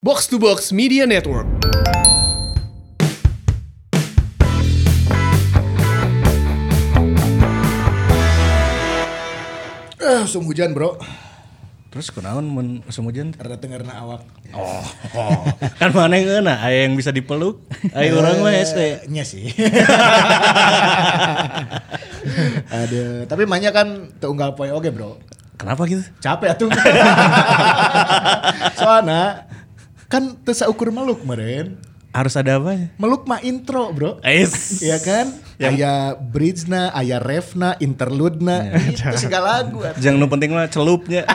Box to Box Media Network. Eh, musim hujan bro. Terus kenaon mun musim hujan? Karena dengarna awak. Oh, kan mana yang enak? Aya yang bisa dipeluk. Aya orang mah hese. Nya sih. Aduh, tapi mahnya kan teunggal poe oge bro. Kenapa gitu? Capek atuh. Soalnya kan teu ukur meluk meren. Harus ada apa ya? Meluk mah intro bro. Es. Iya kan? Aya bridge-na, aya ref-na, interlude-na, itu segala lagu. Jangan nu penting mah celupnya.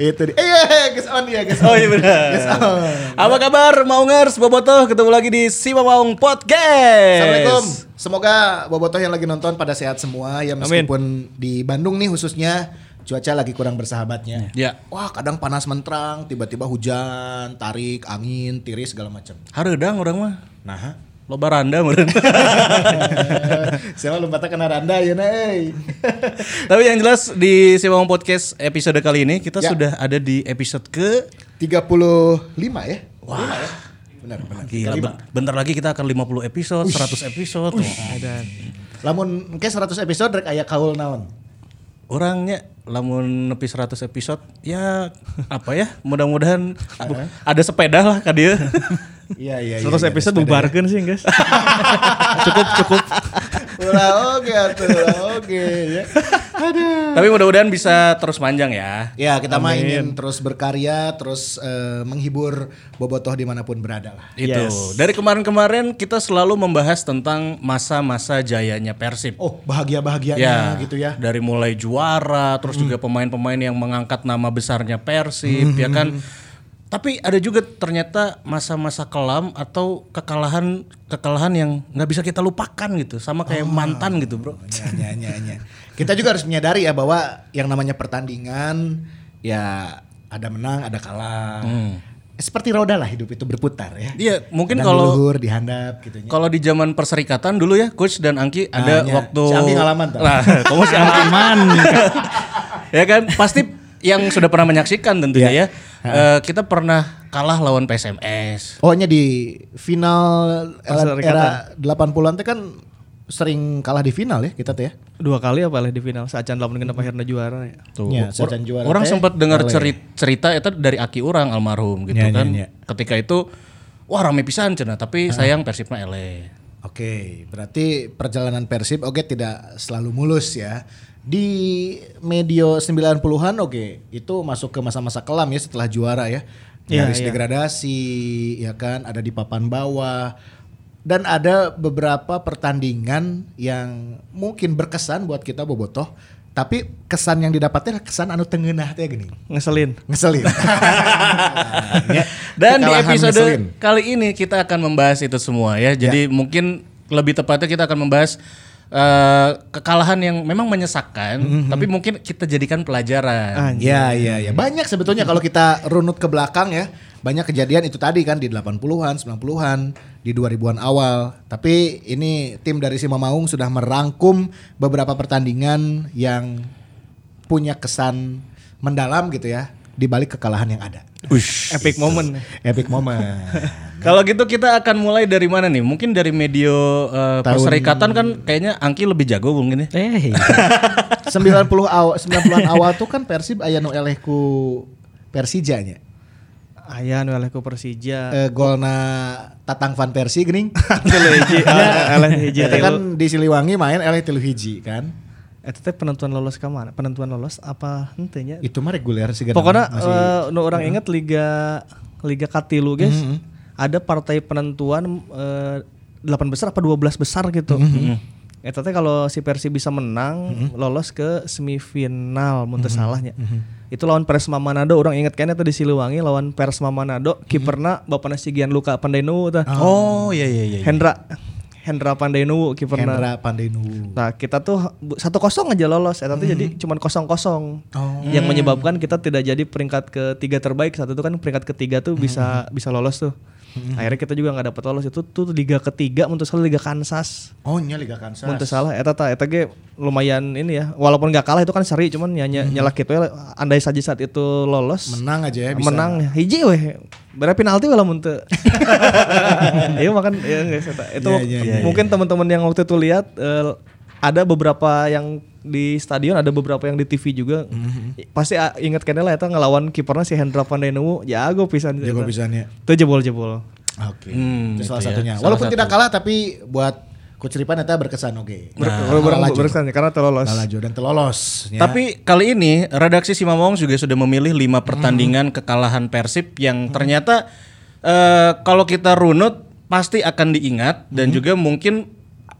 itu dia. Eh, eh, guys on ya, guys. Oh iya benar. Guys on. Apa kabar Maungers Bobotoh ketemu lagi di Si Maung Podcast. Assalamualaikum. Semoga bobotoh yang lagi nonton pada sehat semua ya meskipun di Bandung nih khususnya cuaca lagi kurang bersahabatnya. Ya. Wah, kadang panas menterang, tiba-tiba hujan, tarik, angin, tiris segala macam. Hareudang orang mah. Nah, Loba randa meureun. saya lupa kena randa ya, Nay. Tapi yang jelas di Si Maung Podcast episode kali ini kita Ya. sudah ada di episode ke 35 ya? Wah. ya? Benar, benar. Gila, 35. ben- bentar lagi kita akan 50 episode, 100 episode. Dan Lamun ke 100 episode rek aya kaul naon? Orangnya lamun nepi 100 episode ya apa ya mudah-mudahan ada sepeda lah ka dia. Iya, iya. Terus iya, episode ya. bubarkan sih guys. cukup cukup. Ulah oke atuh, ulah oke ya. Aduh. Tapi mudah-mudahan bisa terus panjang ya. Ya kita mah ingin terus berkarya, terus eh, menghibur bobotoh di mana pun berada lah. Itu. Yes. Dari kemarin-kemarin kita selalu membahas tentang masa-masa jayanya Persib. Oh bahagia bahagianya gitu ya. Dari mulai juara, terus juga pemain-pemain yang mengangkat nama besarnya Persib, ya kan. Tapi ada juga ternyata masa-masa kelam atau kekalahan kekalahan yang nggak bisa kita lupakan gitu, sama kayak mantan gitu, bro. Ya, ya, ya, ya. Kita juga harus menyadari ya bahwa yang namanya pertandingan ya ada menang, ada kalah. Seperti roda lah hidup itu berputar ya. Iya, mungkin Kadang kalau luhur, dihandap gitu ya. kalau di zaman perserikatan dulu ya, coach dan Angki ada iya. waktu Si Angki ngalaman tuh. Nah, kamu si Angki ya kan pasti yang sudah pernah menyaksikan tentunya Iya. ya. Eh, kita pernah kalah lawan PSMS. Oh nya di final era, Perserikatan. era 80-an teh kan sering kalah di final ya kita tuh ya. Dua kali apa lah di final saat Can lamun kenapa akhirnya juara ya. Tuh. Ya, Or- sajan juara orang sempat dengar cerita, cerita itu dari aki orang almarhum gitu Ya, ya, kan. ya. Ketika itu wah rame pisan cenah, tapi sayang Persibna ele. Oke, berarti perjalanan Persib oke tidak selalu mulus ya. Di medio 90-an oke, itu masuk ke masa-masa kelam ya setelah juara ya. Iya, Garis iya. degradasi ya kan, ada di papan bawah. Dan ada beberapa pertandingan yang mungkin berkesan buat kita bobotoh, tapi kesan yang didapatnya adalah kesan anu tengenah teh gini. Ngeselin. Ngeselin. Ya, Dan di episode ngeselin. kali ini kita akan membahas itu semua ya. Jadi mungkin lebih tepatnya kita akan membahas eh, kekalahan yang memang menyesakkan, Mhm. tapi mungkin kita jadikan pelajaran. Ya, ya, ya. Banyak sebetulnya kalau kita runut ke belakang ya. Banyak kejadian itu tadi kan di 80-an, 90-an, di 2000-an awal. Tapi ini tim dari Sima Maung sudah merangkum beberapa pertandingan yang punya kesan mendalam gitu ya di balik kekalahan yang ada. Epic moment. Epic moment. Kalau gitu kita akan mulai dari mana nih? Mungkin dari medio eh, Tahun- perserikatan kan kayaknya Angki lebih jago mungkin ya. Eh, 90 awal 90-an awal tuh kan Persib aya nu eleh ku Persijanya. Aya nu eleh ku Persija. Eh, golna Tatang Van Persie geuning. Telu hiji. Eleh hiji tilu. kan di Siliwangi main eleh tilu hiji kan. Eta teh penentuan lolos ke mana? Penentuan lolos apa henteu nya? Itu mah reguler sih Pokoknya masih eh, nu orang inget liga liga Katilu guys. Ada partai penentuan eh, 8 besar apa 12 besar gitu. Eta teh kalau si Persib bisa menang lolos ke semifinal mun teu salahnya. Itu lawan Persma Manado orang inget kan eta di Siliwangi lawan Persma Manado kiperna bapana si Gian Luka Pandainu tah. Oh iya iya iya. Hendra Hendra Pandainu kiperna. Hendra Pandenu. Nah kita tuh satu kosong aja lolos, eta tuh jadi cuman kosong kosong, Oh. yang menyebabkan kita tidak jadi peringkat ketiga terbaik saat itu kan peringkat ketiga tuh bisa bisa lolos tuh. Akhirnya kita juga nggak dapat lolos itu tuh liga ketiga untuk salah liga Kansas. Oh, nya Liga Kansas. Mun teu salah eta ta eta ge lumayan ini ya. Walaupun nggak kalah itu kan seri cuman ny nyala gitu ya andai saja saat itu lolos Menang aja ya bisa. menang hiji weh. Berapa penalti lah mun teu. Iya makan ya guys eta. Itu Iya, iya, iya, mungkin teman-teman yang waktu itu lihat eh, ada beberapa yang di stadion ada beberapa yang di TV juga pasti ah, inget kene lah eta ngelawan kipernya si Hendra Pandenewu jago pisan Jago pisannya. Itu jebol-jebol. Oke. Hmm, itu itu salah ya, satunya. salah Walaupun tidak kalah tapi buat Coach Ripan eta berkesan oke. Ber- Nah, laju. berkesan ya, karena terlolos. Laju dan telolos. ya. Tapi kali ini redaksi Simamong juga sudah memilih lima pertandingan Hmm. kekalahan Persib yang ternyata eh, kalau kita runut pasti akan diingat dan Hmm. juga mungkin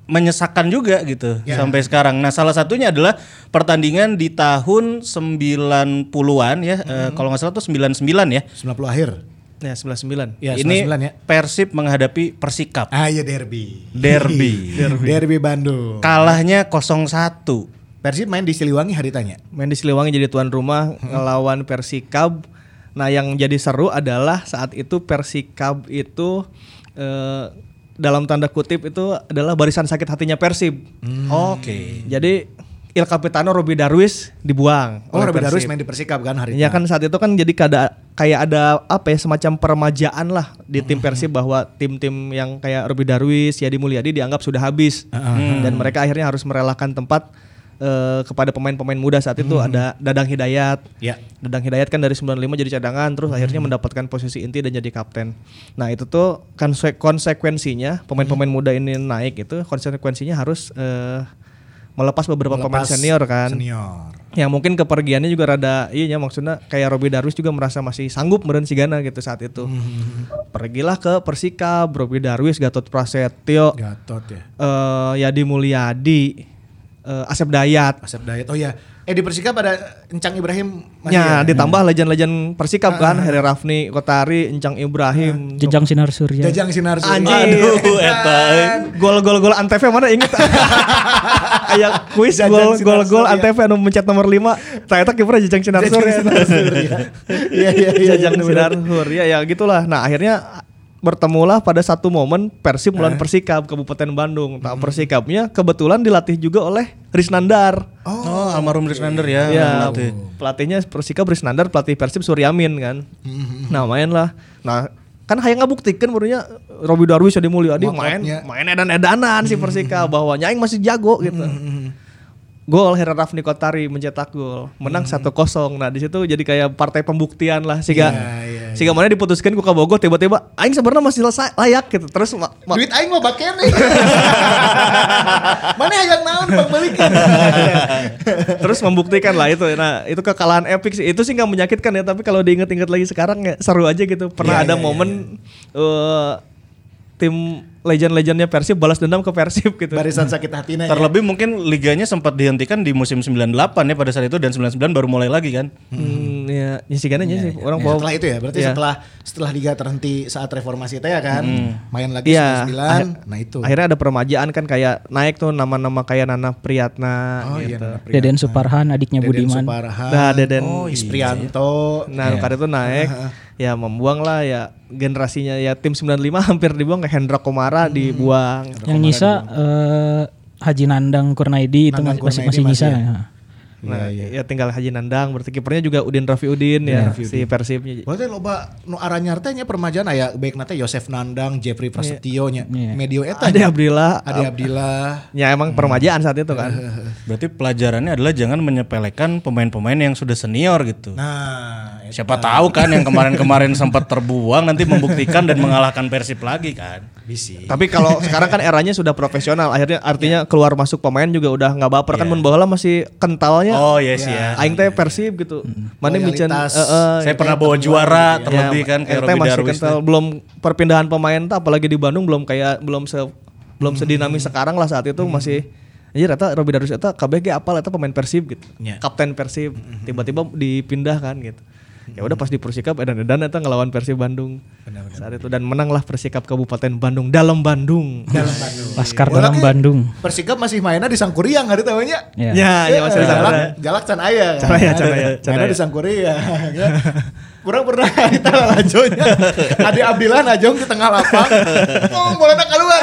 menyesakan juga gitu Ya. sampai sekarang. Nah, salah satunya adalah pertandingan di tahun 90-an ya. Hmm. eh, kalau nggak salah tuh 99 ya. 90 akhir. Ya 99. Ya, ini 99 ya. Persib menghadapi Persikap. Ah iya derby. Derby. derby Bandung. Kalahnya 0-1. Persib main di Siliwangi hari tanya. Main di Siliwangi jadi tuan rumah ngelawan Persikab. Nah, yang jadi seru adalah saat itu Persikab itu eh, dalam tanda kutip itu adalah barisan sakit hatinya Persib. Oke. Jadi Il Capitano Robi Darwis dibuang. Oh, Robby Darwis main di Persikap kan hari Ya kan saat itu kan jadi kada, kayak ada apa ya semacam peremajaan lah di tim Persib bahwa tim-tim yang kayak Robi Darwis, Yadi Mulyadi dianggap sudah habis dan mereka akhirnya harus merelakan tempat eh, kepada pemain-pemain muda saat itu ada Dadang Hidayat. Ya. Dadang Hidayat kan dari 95 jadi cadangan terus akhirnya mendapatkan posisi inti dan jadi kapten. Nah, itu tuh konse- konsekuensinya pemain-pemain muda ini naik itu konsekuensinya harus eh, melepas beberapa pemain Melepas senior kan Senior. yang mungkin kepergiannya juga rada iya ya, maksudnya kayak Robi Darwis juga merasa masih sanggup meren Sigana gitu saat itu. Pergilah ke Persikab, Robi Darwis, Gatot Prasetyo, Gatot ya. eh Yadi Mulyadi, eh Asep Dayat. Asep Dayat. Oh ya. Eh di Persikap ada Encang Ibrahim masih Ya, ya? ditambah legend-legend Persikab kan, Heri Rafni, Kotari, Encang Ibrahim. Jejang sinar surya. Jajang Sinar Surya. Anjing. Aduh, eta. Gol-gol gol Antv mana inget? Aya kuis gol Sinar gol gol. Antv anu mencet nomor 5. Ternyata kipernya Jejang Sinar Jajang Surya. Sinar Surya. Iya iya iya. Jajang iya, Sinar benar. Surya ya gitulah. Nah, akhirnya bertemulah pada satu momen Persib melawan Persikab Kabupaten Bandung. Nah, Persikabnya kebetulan dilatih juga oleh Risnandar. Oh, almarhum Risnander ya. Ya, pelatih. pelatihnya Persikab Risnandar, pelatih Persib Suryamin kan. Mm-hmm. Nah, main lah. Nah, kan hayang ngabuktikan barunya Robi Darwis Adi Mulyadi main main edan-edanan si Persikab bahwa nyaing masih jago gitu. Gol Hera Rafni Kotari mencetak gol, menang 1-0. Nah, di situ jadi kayak partai pembuktian lah sehingga Iya, iya, sehingga mana diputuskan ku Kabogo tiba-tiba aing sebenarnya masih selesai layak gitu. Terus ma- ma- Duit aing mah bakene. Mana hayang naon bang balikan. terus membuktikan lah itu nah itu kekalahan epic sih itu sih nggak menyakitkan ya tapi kalau diinget-inget lagi sekarang ya seru aja gitu pernah Iya, ada iya, momen eh, tim legend-legendnya Persib balas dendam ke Persib gitu Barisan sakit hatinya. ya. Terlebih mungkin liganya sempat dihentikan di musim 98 ya pada saat itu dan 99 baru mulai lagi kan. hmm, ya ya sih kan aja sih orang Ya, bawa setelah itu ya, berarti Iya. setelah setelah liga terhenti saat reformasi itu ya kan, main lagi Iya, 99, akhir- nah itu. akhirnya ada peremajaan kan kayak naik tuh nama-nama kayak Nana Priyatna oh iya, gitu. Nana Priyatna. Deden Suparhan adiknya Deden Budiman. Suparhan, Nah, Deden oh, Isprianto, Nah, karena itu naik ya membuang lah ya generasinya ya tim 95 hampir dibuang kayak Hendra Komara dibuang. Yang nyisa eh, Haji Nandang Kurnaidi itu Nandang masih Kurnaidi masih nyisa. masih ya. Nah, ya tinggal Haji Nandang berarti kipernya juga Udin Rafi Udin ya si Persibnya. Berarti loba nu aranyar teh nya permajaan aya baik nate Yosef Nandang, Jeffrey Prasetyo nya, Iya. Medio eta. Ade. Abdillah. Ade Abdillah. Ya emang peremajaan saat itu kan. Berarti pelajarannya adalah jangan menyepelekan pemain-pemain yang sudah senior gitu. Nah, Siapa tahu kan yang kemarin-kemarin sempat terbuang nanti membuktikan dan mengalahkan Persib lagi kan. bisi. Tapi kalau sekarang kan eranya sudah profesional, akhirnya artinya keluar masuk pemain juga udah nggak baper kan mun baheula masih kentalnya. Oh yes ya. Aing teh Persib gitu. Mana micen eh, eh, Saya pernah bawa juara terlebih Ya, kan kayak Robi masih Darwis. kental. belum perpindahan pemain apalagi di Bandung belum kayak belum se belum sedinamis sekarang lah saat itu masih Anjir eta Robi Darwis eta KBG apal eta pemain Persib gitu. Ya. Kapten Persib. Tiba-tiba dipindah kan gitu. Ya udah pas di Persikap edan-edan eta ngelawan Persib Bandung. Saat itu dan menanglah Persikap Kabupaten Bandung dalam Bandung. Dalam Bandung. Laskar dalam Bandung. Persikap masih mainnya di Sangkuriang hari tahu nya. Ya. Ya, ya masih di sana. Galak, can aya. Can aya, can aya. di Sangkuriang. kurang pernah kita lajonya. Ade Abdillah najong di tengah lapang. Oh, bola keluar.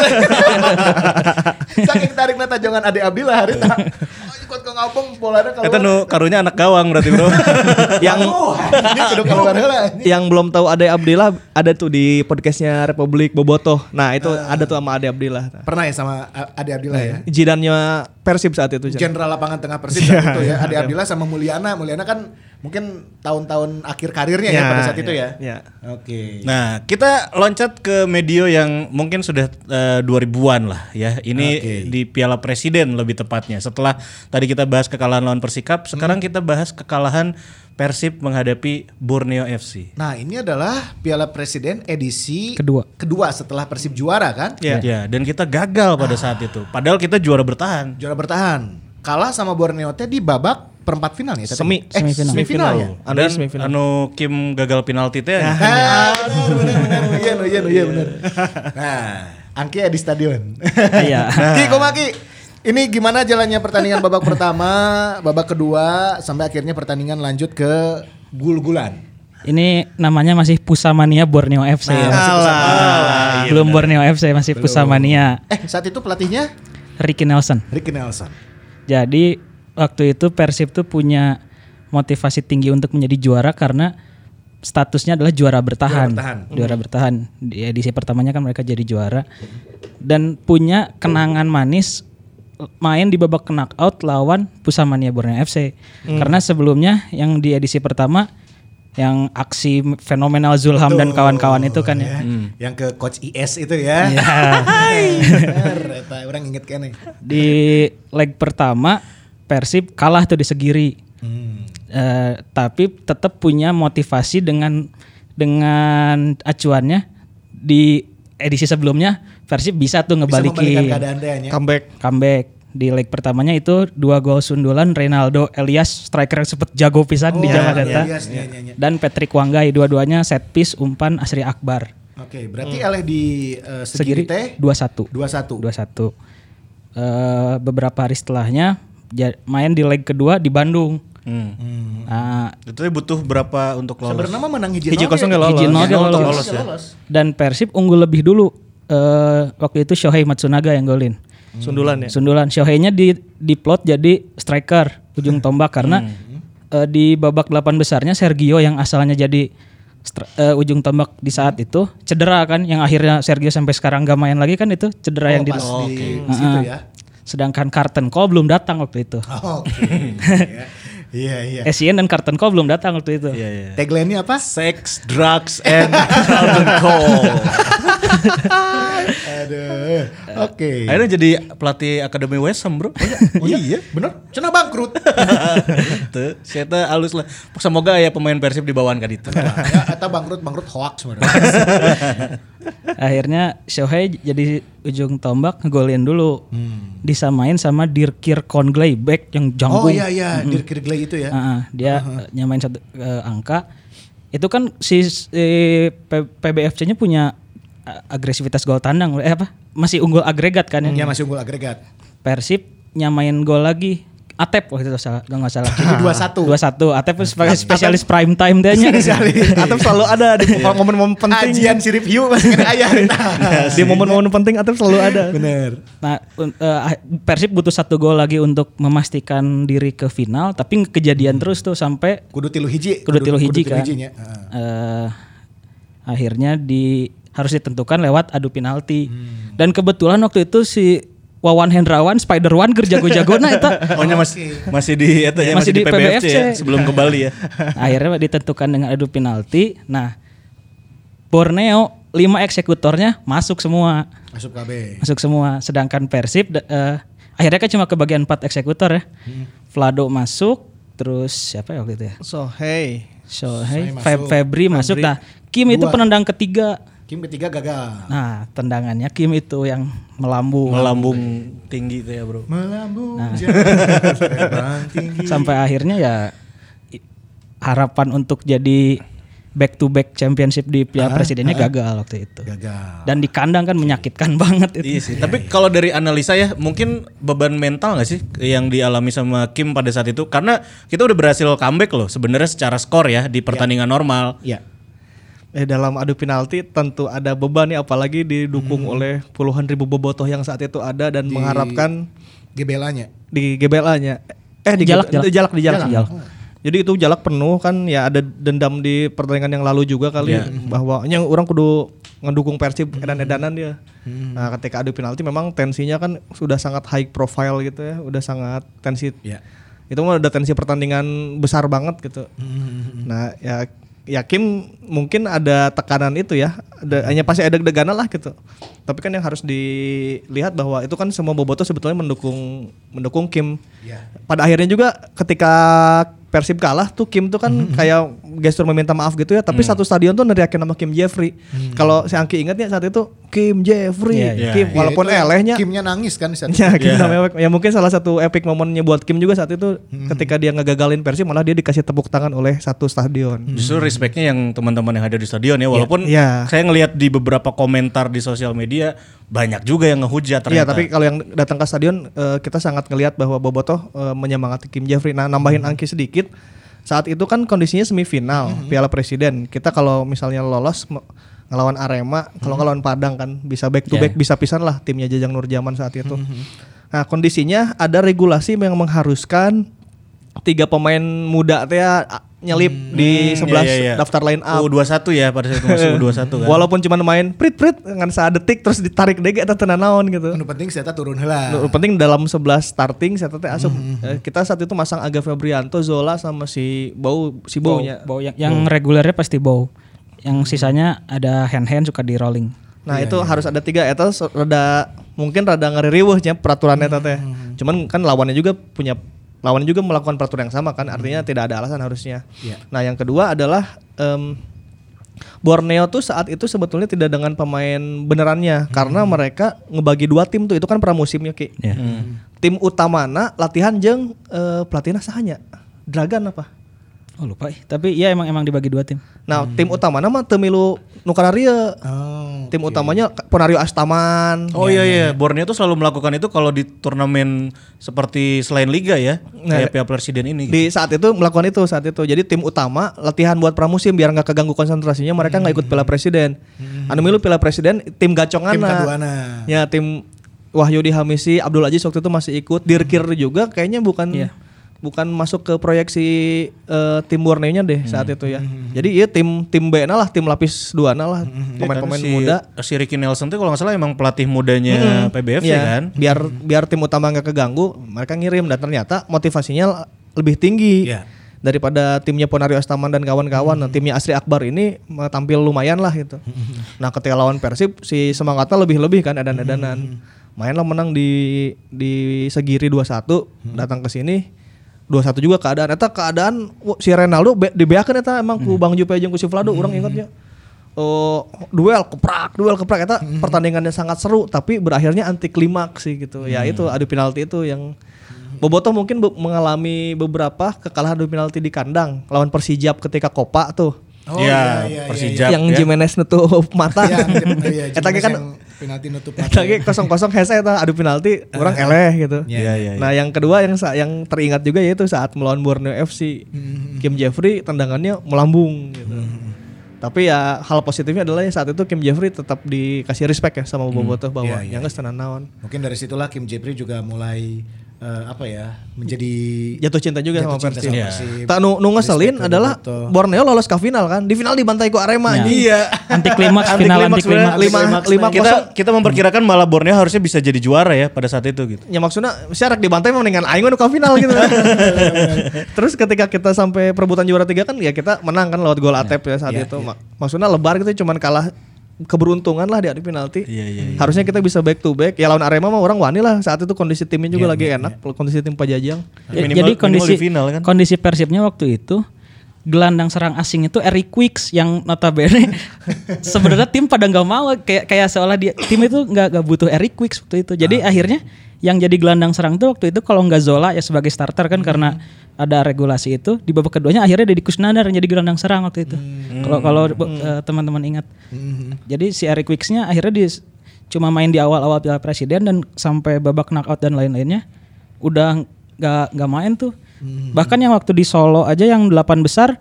Saking tarik na tajongan Ade Abdillah hari tak. Oh, ikut ke ngapung bola keluar. Eta nu karunya anak gawang berarti bro. yang Oh, ini kudu keluar heula. yang belum tahu Ade Abdillah ada tuh di podcastnya Republik Bobotoh. Nah itu ada tuh sama Ade Abdillah. Pernah ya sama Ade Abdillah ya? Jidannya Persib saat itu. Jenderal lapangan tengah Persib saat itu ya. Ade Abdillah sama Mulyana. Mulyana kan mungkin tahun-tahun akhir karirnya ya, Ya, pada saat ya, itu ya. ya. Oke. Nah, kita loncat ke medio yang mungkin sudah eh, 2000-an lah ya. Ini Oke. di Piala Presiden lebih tepatnya. Setelah tadi kita bahas kekalahan lawan Persikap, sekarang kita bahas kekalahan Persib menghadapi Borneo FC. Nah ini adalah Piala Presiden edisi Kedua. kedua setelah Persib juara kan? Ya, dan kita gagal pada saat itu. Padahal kita juara bertahan. Juara bertahan. Kalah sama Borneo teh di babak perempat final ya? tadi? Semi, eh, semifinal. semifinal ya? Anu Dan semifinal. anu Kim gagal penalti teh. Ah, benar benar benar iya iya iya benar. Nah, Angki ya di stadion. Iya. Ki Komaki, ini gimana jalannya pertandingan babak pertama, babak kedua sampai akhirnya pertandingan lanjut ke gul-gulan. Ini namanya masih Pusamania Borneo FC ya. Alah. Belum Borneo FC masih Pusamania. Eh, saat itu pelatihnya Ricky Nelson. Ricky Nelson. Jadi waktu itu Persib tuh punya motivasi tinggi untuk menjadi juara karena statusnya adalah juara bertahan. Juara bertahan. Juara bertahan. Di edisi pertamanya kan mereka jadi juara dan punya kenangan manis main di babak knockout lawan Pusamania Borneo FC. Karena sebelumnya yang di edisi pertama yang aksi fenomenal Zulham dan kawan-kawan itu kan ya. Yang ke coach IS itu ya. Ya. Eta orang inget kene. di leg pertama Persib kalah tuh di Segiri. Hmm. Eh, tapi tetap punya motivasi dengan dengan acuannya di edisi sebelumnya Persib bisa tuh Bisa ngebalikin keadaan. Comeback. comeback di leg pertamanya itu dua gol sundulan Reynaldo Elias striker yang sempet jago pisan di Oh, zaman iya, eta iya, iya, iya, iya. dan Patrick Wanggai dua-duanya set piece umpan Asri Akbar Oke, berarti eleh di eh, segiri segiri teh 2-1 21. 21 Eh, beberapa hari setelahnya main di leg kedua di Bandung Hmm. Nah, Itu butuh berapa untuk lolos? Sebenarnya menang hiji Hiji nol kosong nggak lolos. Hiji nol lolos. lolos ya. Dan Persib unggul lebih dulu eh waktu itu Shohei Matsunaga yang golin. Sundulan ya. sundulan. Shohei-nya di diplot jadi striker ujung tombak. Karena eh, di babak 8 besarnya Sergio yang asalnya jadi eh, ujung tombak di saat itu cedera kan yang akhirnya Sergio sampai sekarang gak main lagi kan itu cedera yang Oh, di pas di situ ya. sedangkan Carton Cole belum datang waktu itu. Oke. Iya, iya. Essien dan Carton Cole belum datang waktu itu Iya, iya. Tagline-nya apa? Sex, drugs, and alcohol. Aduh. Oke. Akhirnya jadi pelatih Akademi West Ham, Bro. Oh iya, bener. Cenah bangkrut. Tuh, saya halus lah. Semoga ya pemain Persib dibawaan ka ditu. ya, eta bangkrut bangkrut hoax sebenarnya. akhirnya Shohei jadi ujung tombak ngegolin dulu disamain sama Dirkir Congley back yang oh jangkung iya iya, Dirk Kirgley itu ya. Ah, ah, dia eh, nyamain satu eh, angka itu kan si, si PBFC-nya punya agresivitas gol tandang eh apa masih unggul agregat kan ya Ya masih unggul agregat. Persib nyamain gol lagi Atep waktu itu salah gak nggak salah Jadi 2-1. dua satu Atep sebagai spesialis prime time dia nya Atep selalu ada di momen-momen penting. Ajian si review masih kena ayah. Di momen-momen penting Atep selalu ada. Bener. Nah, eh, Persib butuh satu gol lagi untuk memastikan diri ke final, tapi kejadian terus tuh sampai Kudu tilu hiji. kudu tilu hiji kan. hijinya. Eh, akhirnya di harus ditentukan lewat adu penalti. Hmm. Dan kebetulan waktu itu si Wawan Hendrawan Spider One kerja jago-jago nah eta. Pokoknya masih masih di eta ya, masih, Masih di, di PBFC, ya, sebelum ke Bali ya. akhirnya ditentukan dengan adu penalti. Nah, Borneo lima eksekutornya masuk semua. Masuk KB. masuk semua sedangkan Persib eh, akhirnya kan cuma kebagian 4 eksekutor ya Vlado masuk terus siapa ya waktu itu ya So hey. Shohei masuk. Fe- Febri masuk nah Kim itu Dua. penendang ketiga Kim ketiga gagal. nah tendangannya Kim itu yang melambung Melambung tinggi tuh ya, Bro. Melambung Nah. tinggi. sampai akhirnya ya harapan untuk jadi back to back championship di Piala Presidennya gagal waktu itu. Gagal. Dan di kandang kan menyakitkan banget itu. Iya sih. Tapi kalau dari analisa ya, mungkin beban mental nggak sih yang dialami sama Kim pada saat itu? Karena kita udah berhasil comeback loh, sebenarnya secara skor ya di pertandingan normal. Iya. Eh dalam adu penalti tentu ada beban nih apalagi didukung oleh puluhan ribu bobotoh yang saat itu ada dan mengharapkan Gebelanya. di GBLA-nya. Eh di Jalak, Jalak, jalak. di Jalak. Jalak. Jadi itu jalak penuh kan ya ada dendam di pertandingan yang lalu juga kali bahwa yang orang kudu ngedukung Persib edan-edanan dia. Nah, ketika adu penalti memang tensinya kan sudah sangat high profile gitu ya, udah sangat tensi. Iya. Itu mah udah tensi pertandingan besar banget gitu. Nah, ya ya Kim mungkin ada tekanan itu ya, ada, hanya pasti ada deg-deganan lah gitu. Tapi kan yang harus dilihat bahwa itu kan semua bobotoh sebetulnya mendukung mendukung Kim. Iya. Pada akhirnya juga ketika Persib kalah tuh Kim tuh kan kayak gestur meminta maaf gitu ya, tapi satu stadion tuh neriakin nama Kim Jeffrey. Kalau si Angki ingatnya saat itu Kim Jeffrey, Iya, iya. Kim Iya, walaupun itu elehnya Kimnya nangis kan di saat Ya, Kim namanya ya mungkin salah satu epic momennya buat Kim juga saat itu ketika dia ngegagalin Persib malah dia dikasih tepuk tangan oleh satu stadion. Justru respectnya yang teman-teman yang ada di stadion ya, walaupun Iya. saya ngelihat di beberapa komentar di sosial media banyak juga yang ngehujat Iya, ternyata. tapi kalau yang datang ke stadion eh, kita sangat ngelihat bahwa Bobotoh eh, menyemangati Kim Jeffrey. Nah, nambahin Angki sedikit. Saat itu kan kondisinya semifinal Piala Presiden. Kita kalau misalnya lolos me- ngelawan Arema, kalau ngelawan Padang kan bisa back to back bisa pisan lah timnya Jajang Nurjaman saat itu. Nah, kondisinya ada regulasi yang mengharuskan tiga pemain muda teh ya, nyelip di sebelah Iya, iya, daftar line up. U21 ya pada saat itu masih U21 kan. Walaupun cuma main prit prit dengan saat detik terus ditarik dege atau tenan naon gitu. Anu penting saya turun heula. Nu penting dalam 11 starting saya teh asup eh, kita saat itu masang Aga Febrianto, Zola sama si Bau si Bow, Baunya. bow yang, yang regulernya pasti bow. Yang sisanya ada hand hand suka di rolling. Nah, itu harus ada tiga eta so- rada mungkin rada ngaririweuhnya peraturan eta teh. Cuman kan lawannya juga punya lawannya juga melakukan peraturan yang sama kan artinya tidak ada alasan harusnya. Iya. Nah, yang kedua adalah em, Borneo tuh saat itu sebetulnya tidak dengan pemain benerannya karena mereka ngebagi dua tim tuh itu kan pramusimnya Ki. Ya. Tim utamana latihan jeng eh, pelatihnya sahanya Dragan apa? Oh lupa. eh. Tapi ya emang emang dibagi dua tim. Nah, tim utamana mah teu milu nu kararia. Oh. Tim utamanya Ponario Astaman. Oh iya iya, Borneo tuh selalu melakukan itu kalau di turnamen seperti selain liga ya, Nah, kayak Piala Presiden ini. gitu. Di saat itu melakukan itu saat itu. Jadi tim utama latihan buat pramusim biar nggak keganggu konsentrasinya mereka nggak ikut Piala Presiden. Anu milu Piala Presiden tim gacongan. Tim kaduana. Ya tim Wahyudi Hamisi, Abdul Aziz waktu itu masih ikut. Dirkir juga kayaknya bukan Iya. Bukan masuk ke proyeksi eh, tim Borneo-nya deh saat itu ya. Jadi iya tim tim B lah, tim lapis dua lah, pemain-pemain si, muda. Si Ricky Nelson tuh kalau nggak salah emang pelatih mudanya PBFC Iya, kan. Biar biar tim utama nggak keganggu, mereka ngirim dan ternyata motivasinya lebih tinggi Iya. daripada timnya Ponario Astaman dan kawan-kawan. Nah, timnya Asri Akbar ini tampil lumayan lah gitu. nah, ketika lawan Persib si semangatnya lebih-lebih kan edan-edanan. Mainlah menang di di Segiri 2-1, datang ke sini 2-1 juga keadaan eta keadaan si Ronaldo be, dibeakeun eta emang ku Bang Jupe jeung ku si Vlado urang ingatnya. Oh, duel keprak, duel keprak eta pertandingannya sangat seru tapi berakhirnya anti klimaks sih gitu. Ya itu adu penalti itu yang Bobotoh mungkin be- mengalami beberapa kekalahan adu penalti di kandang lawan Persijap ketika Kopa tuh. Oh, Iya, iya, iya, Persijap. yang ya. Jimenez nutup mata. Iya, iya, Eta kan penalti nutup Eta ge kosong-kosong hese eta adu penalti orang eleh gitu. Iya iya. Nah yang kedua yang yang teringat juga yaitu saat melawan Borneo FC, Kim Jeffrey tendangannya melambung. Gitu. Tapi ya hal positifnya adalah ya saat itu Kim Jeffrey tetap dikasih respect ya sama Bobotoh bahwa Iya, iya, yang tenan naon. Mungkin dari situlah Kim Jeffrey juga mulai eh, apa ya menjadi Jatuh cinta juga Jatuh sama cinta Persib. sama Iya. Persib. Tak nu, nu ngeselin ke adalah. Borneo lolos ke final kan. Di final dibantai ku Arema Ya. Iya. Anti klimaks final anti klimaks. Lima, lima kita kita memperkirakan malah Borneo harusnya bisa jadi juara ya pada saat itu gitu. Ya maksudnya syarat dibantai mendingan aing nu ka final gitu. Terus ketika kita sampai perebutan juara tiga kan ya kita menang kan lewat gol Atep ya saat Iya, itu. Ma- Maksudnya lebar gitu cuman kalah keberuntungan lah di adu penalti. Iya, iya, iya. Harusnya kita bisa back to back. Ya lawan Arema mah orang wani lah saat itu kondisi timnya juga lagi enak, kondisi tim Pajajang. Ya, Minimal- jadi minimal kondisi di final kan. kondisi Persibnya waktu itu gelandang serang asing itu Eric Quicks yang notabene sebenarnya tim pada nggak mau kayak kayak seolah dia tim itu nggak nggak butuh Eric Quicks waktu itu. Jadi akhirnya yang jadi gelandang serang tuh waktu itu kalau nggak Zola ya sebagai starter kan karena ada regulasi itu di babak keduanya akhirnya Deddy Kusnandar yang jadi gelandang serang waktu itu. Kalau kalau eh, teman-teman ingat. Jadi si Eric Wicks-nya akhirnya di cuma main di awal-awal Piala Presiden dan sampai babak knockout dan lain-lainnya udah nggak nggak main tuh. Bahkan yang waktu di Solo aja yang delapan besar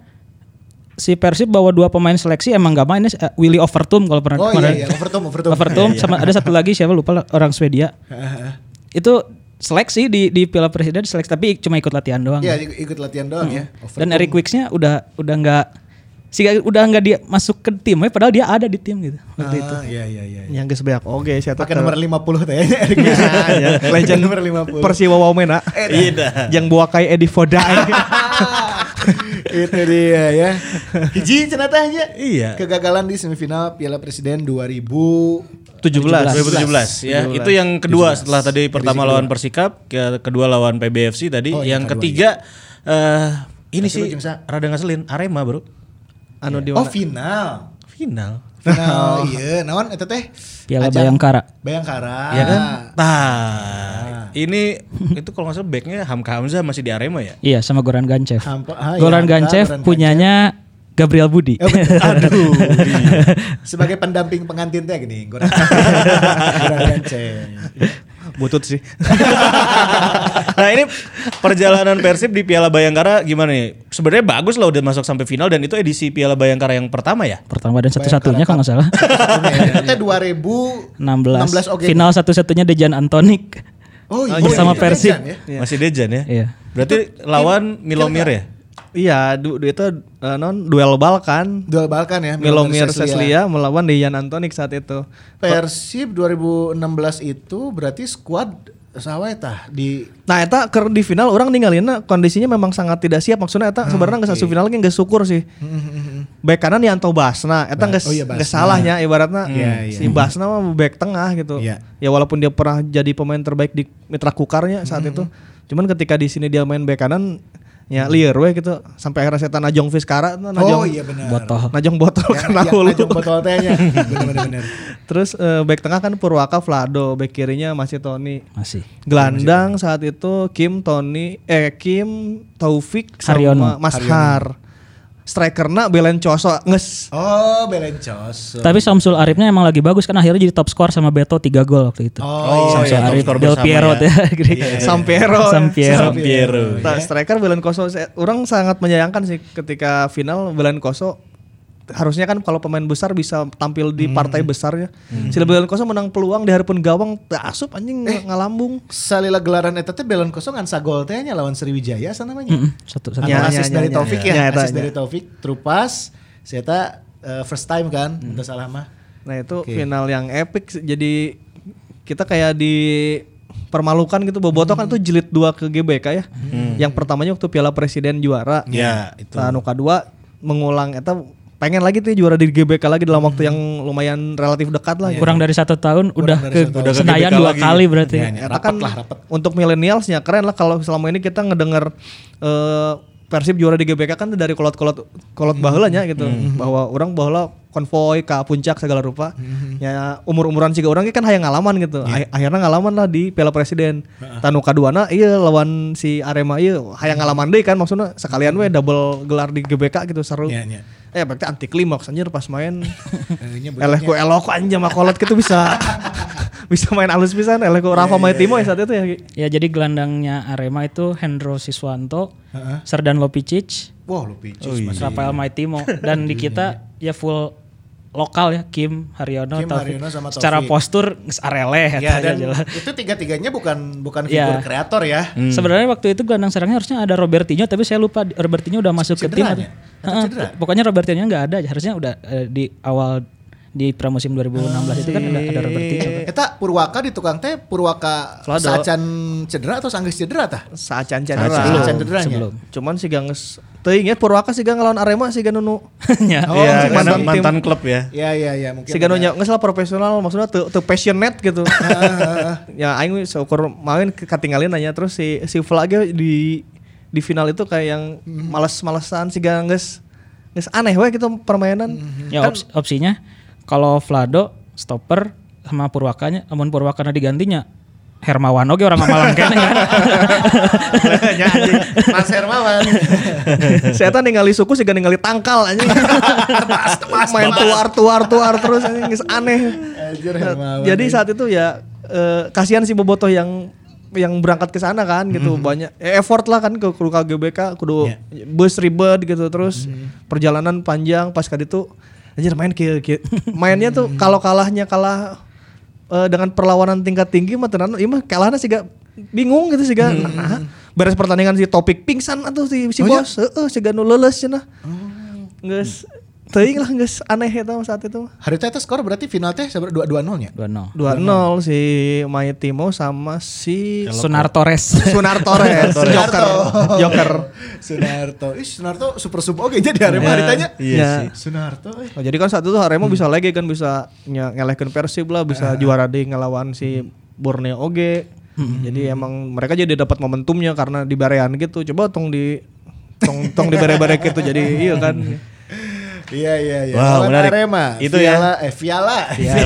si Persib bawa dua pemain seleksi emang nggak main eh, Willy Overtum kalau pernah Oh iya iya, overtom overtom. Overtum sama ada satu lagi siapa lupa orang Swedia. itu seleksi di di Piala Presiden seleksi tapi cuma ikut latihan doang. Iya ikut ikut latihan doang ya. Dan Eric Wicks-nya udah udah nggak sih udah nggak dia masuk ke tim padahal dia ada di tim gitu waktu itu. Ah, iya iya iya. Yang geus beak oke saya Pakai nomor 50 kayaknya Eric Wicks. ya, legend nomor 50. Persiwa Womena. Iya. Yang bawa kayak Edi Foda. itu dia ya. Hiji cenatanya. Iya. Kegagalan di semifinal Piala Presiden 2000 2017 ya. Itu yang kedua setelah tadi pertama lawan Persikap, ke- kedua lawan PBFC tadi, Oh, yang yang kedua, ketiga eh ini Kasih sih rada ngeselin Arema, Bro. anu di Oh final. Final. Final iya naon eta teh? Piala Ajang Bayangkara. Bayangkara. Iya kan? Nah, ini itu kalau nggak salah backnya Hamka Hamzah masih di Arema ya? Iya sama Goran Gancev. Hampa- ah, iya, Goran Hamka, Gancev Goran punyanya Gabriel Budi. Eh, betul. Aduh. Sebagai pendamping pengantin teh gini, Goran. Goran Ganceng. Butut sih. nah ini perjalanan Persib di Piala Bayangkara gimana nih? Sebenarnya bagus lah udah masuk sampai final dan itu edisi Piala Bayangkara yang pertama ya? Pertama dan satu-satunya kalau nggak salah. Itu 2016 16. oke. Final satu-satunya Dejan Antonik. Oh, iya. bersama iya, Persib. Dejan ya. Masih Dejan ya? Iya. Berarti lawan Milomir ya? Iya, du, itu eh, non duel Balkan. Duel Balkan ya. Milomir Seslia melawan Dejan Antonik saat itu. Persib 2016 itu berarti squad sawa eta di Nah, eta keur di final orang ninggalinna kondisinya memang sangat tidak siap. Maksudnya eta sebenarnya nggak satu final lagi nggak syukur sih. Back kanan Yanto Basna, eta nggak oh iya, Basna. salahnya ibaratnya Iya, iya. si Basna mah back tengah gitu. Iya. Ya walaupun dia pernah jadi pemain terbaik di Mitra Kukarnya saat itu. Cuman ketika di sini dia main back kanan ya liar we gitu sampai akhirnya setan Najong Fiskara Najong Oh iya benar. Botol. Najong botol Ya, kena ya, hulu. Najong botol tehnya. Benar benar. Terus eh, back tengah kan Purwaka Vlado, back kirinya masih Tony. Masih. Gelandang saat itu Kim Tony eh Kim Taufik sama Haryono. Mas Har. Strikerna Belen Coso nges. Oh, Belencos. Tapi Samsul Arifnya emang lagi bagus kan akhirnya jadi top skor sama Beto 3 gol waktu itu. Oh, Samsul iya, top Arif skor Del Piero ya. tuh. Sampiero. Sampiero. Sampiero. Nah, striker Belen Koso saya- orang sangat menyayangkan sih ketika final Belen Koso harusnya kan kalau pemain besar bisa tampil di partai besar ya. Si Belen Koso menang peluang di hareupeun gawang asup anjing ngalambung. Salila gelaran eta teh Belon kosong ngan sagol tehnya lawan Sriwijaya sana namanya. Mm, Satu satu. Anu Ya, asis ya, dari ya, Taufik ya. ya, Ya, asis ya. dari Taufik Trupas, saya eh, first time kan, entah salah mah. Nah itu Oke. final yang epic jadi kita kayak di permalukan gitu Boboto kan tuh jilid dua ke GBK ya. Yang pertamanya waktu Piala Presiden juara. Ya, itu. Nah, anu kedua mengulang eta pengen lagi tuh juara di GBK lagi dalam waktu yang lumayan relatif dekat lah. gitu. Kurang dari satu tahun udah dari ke tahun. Udah ke Senayan dua lagi. kali berarti. Ya, ya, Eta rapat kan lah, rapat. untuk milenialsnya keren lah kalau selama ini kita ngedenger eh, Persib juara di GBK kan dari kolot-kolot kolot baheulanya gitu. Bahwa orang baheula konvoy ke puncak segala rupa. Ya umur-umuran sih orang kan hayang ngalaman gitu. Ah- akhirnya ngalaman lah di Piala Presiden. Tanu kaduana iya lawan si Arema iya hayang ngalaman deh kan maksudnya. Sekalian we double gelar di GBK gitu seru. Iya, iya. eh berarti anti klimaks anjir pas main. Eh, nya eleh ku elok anjing sama kolot gitu bisa bisa main halus pisan eleh ku Rafa Maitimo ya saat itu ya Ki. Ya jadi gelandangnya Arema itu Hendro Siswanto, Serdan Lopicic, Wah, lu picus Oh, iya. Mas. Rafael Maitimo dan di kita ya full lokal ya Kim Haryono, Kim Taufik. Haryono sama Secara Taufik. postur geus areleh Ya, dan jelas. itu tiga-tiganya bukan bukan Iya. figur kreator ya. Sebenarnya waktu itu gelandang serangnya harusnya ada Robertinho tapi saya lupa Robertinho udah masuk ke tim. Cederanya? Cedera? Pokoknya Robertinho nggak ada, harusnya udah eh, di awal di pramusim 2016 itu kan ada ada Robertinho. Eta Purwaka di tukang teh Purwaka Vlado. sacan cedera atau sanggeus cedera tah? Sacan cedera. cederanya. Sebelum. Cuman sih ganges teuing ya Purwaka sih ngelawan Arema sih nunu. Ya. Oh, Iya, si karena mantan mantan klub ya. Iya iya iya mungkin. Si ganu ada. nya geus lah profesional maksudnya teu teu passionate gitu. ya aing seukur main katinggalin nanya terus si si Vla ge di di final itu kayak yang males-malesan sih geus geus aneh we gitu permainan. Ya ops- opsinya kalau Vlado stopper sama Purwakanya, namun Purwakana digantinya Hermawan oke orang Malang kene kan. Mas Hermawan. Saya tadi ningali suku sih ningali tangkal anjing. Main tuar tuar tuar terus anjing aneh. Hermawan. Jadi saat itu ya eh, kasihan si Bobotoh yang yang berangkat ke sana kan gitu banyak eh, effort lah kan ke kru KGBK kudu bus ribet gitu terus perjalanan panjang pas kali itu anjir main kieu kieu. mainnya tuh kalau kalahnya kalah eh, dengan perlawanan tingkat tinggi mah tenan ieu mah kalahnya sih gak bingung gitu sih gak. Nah, beres pertandingan si topik pingsan atau si si bos. Heeh sih gak nu leuleus cenah geus teuing lah geus aneh eta saat itu Hari teh skor berarti final teh seberapa dua dua nol nya. 2-0. 2-0 si Maya Timo sama si Sunar Torres. Sunar Torres, Joker, Joker. Sunarto. Ih Sunarto super sub oke jadi Arema hari tanya. Iya. Sunarto. eh. Oh, jadi kan saat itu Arema bisa lagi kan bisa ngelehkeun Persib lah, bisa juara deh ngelawan si Borneo oge. Jadi emang mereka jadi dapat momentumnya karena di barean gitu. Coba tong di tong tong di bare-bare gitu jadi iya kan. Iya iya iya. Wow, Lawan menarik. Arema. Itu ya. Piala, eh Piala.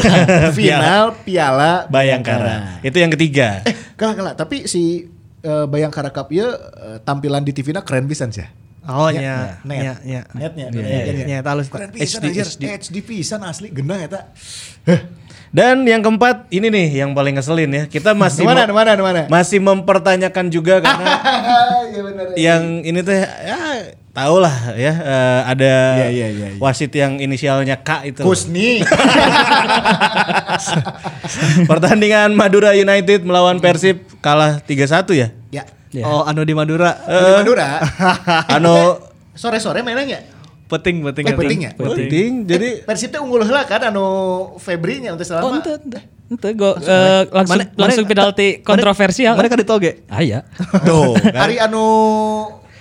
Final Piala Bayangkara. Itu yang ketiga. Eh, kalah kalah. Tapi si eh, Bayangkara Cup ya eh, tampilan di TV na keren pisan sih. Oh Ya, nya, net. nya, nya. Netnya. Iya, iya, iya, halus. Keren pisan HD, anjir. HD. Pisan asli genah eta. Dan yang keempat ini nih yang paling ngeselin ya. Kita masih Mana mana mana. masih mempertanyakan juga karena Iya benar. yang ini teh ya tau lah ya eh, ada Iya, iya, iya, iya. wasit yang inisialnya K itu. Kusni. Pertandingan Madura United melawan Persib kalah 3-1 ya. ya. Oh, anu di Madura. Di Madura. Anu Sore-sore mainannya. Peting, peting. Eh, peting ya? penting jadi Eh, Persib teh unggul heula kan anu Febri nya untuk Oh, selama. ente, ente. Ente go eh, langsung Mana- langsung mana- penalti kontroversial. Mereka ditoge. Ah iya. tuh kan. Hari anu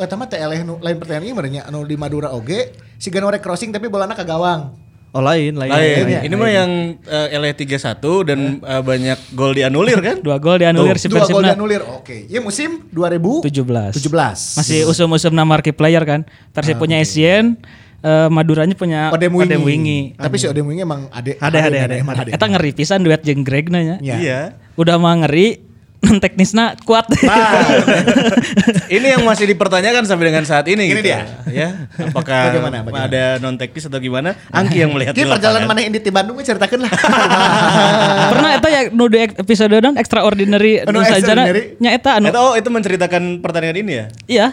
eta mah teh eleh nu lain pertanyaan ieu nya anu di Madura oge si Ganorek crossing tapi bolana ke gawang. Oh lain, lain. Lain. ya. Ini mah yang uh, LE 31 dan eh, banyak gol dianulir kan? Dua gol dianulir si Dua gol dianulir. Oke. Ya musim 2017. 17. 17. Masih usum-usum nama marquee player kan. Persib punya Essien, eh, Maduranya punya Odem Wingi. Wingi. Tapi si Odem Wingi emang ade Ade, ade, ade. Eta ngeri pisan duet jeung Greg nanya. Ya. Iya. Udah mah ngeri, non teknisnya kuat. Ini yang masih dipertanyakan sampai dengan saat ini. Ini gitu. dia. Ya. Apakah Bagaimana, bagaimana? ada non teknis atau gimana? Angki yang melihat Ki di perjalanan mana ini di Bandung we ceritakeun lah. Pernah eta ya nu di episode dan extraordinary Anu nu sajana extraordinary? nya eta anu Eta, oh itu menceritakan pertandingan ini ya? iya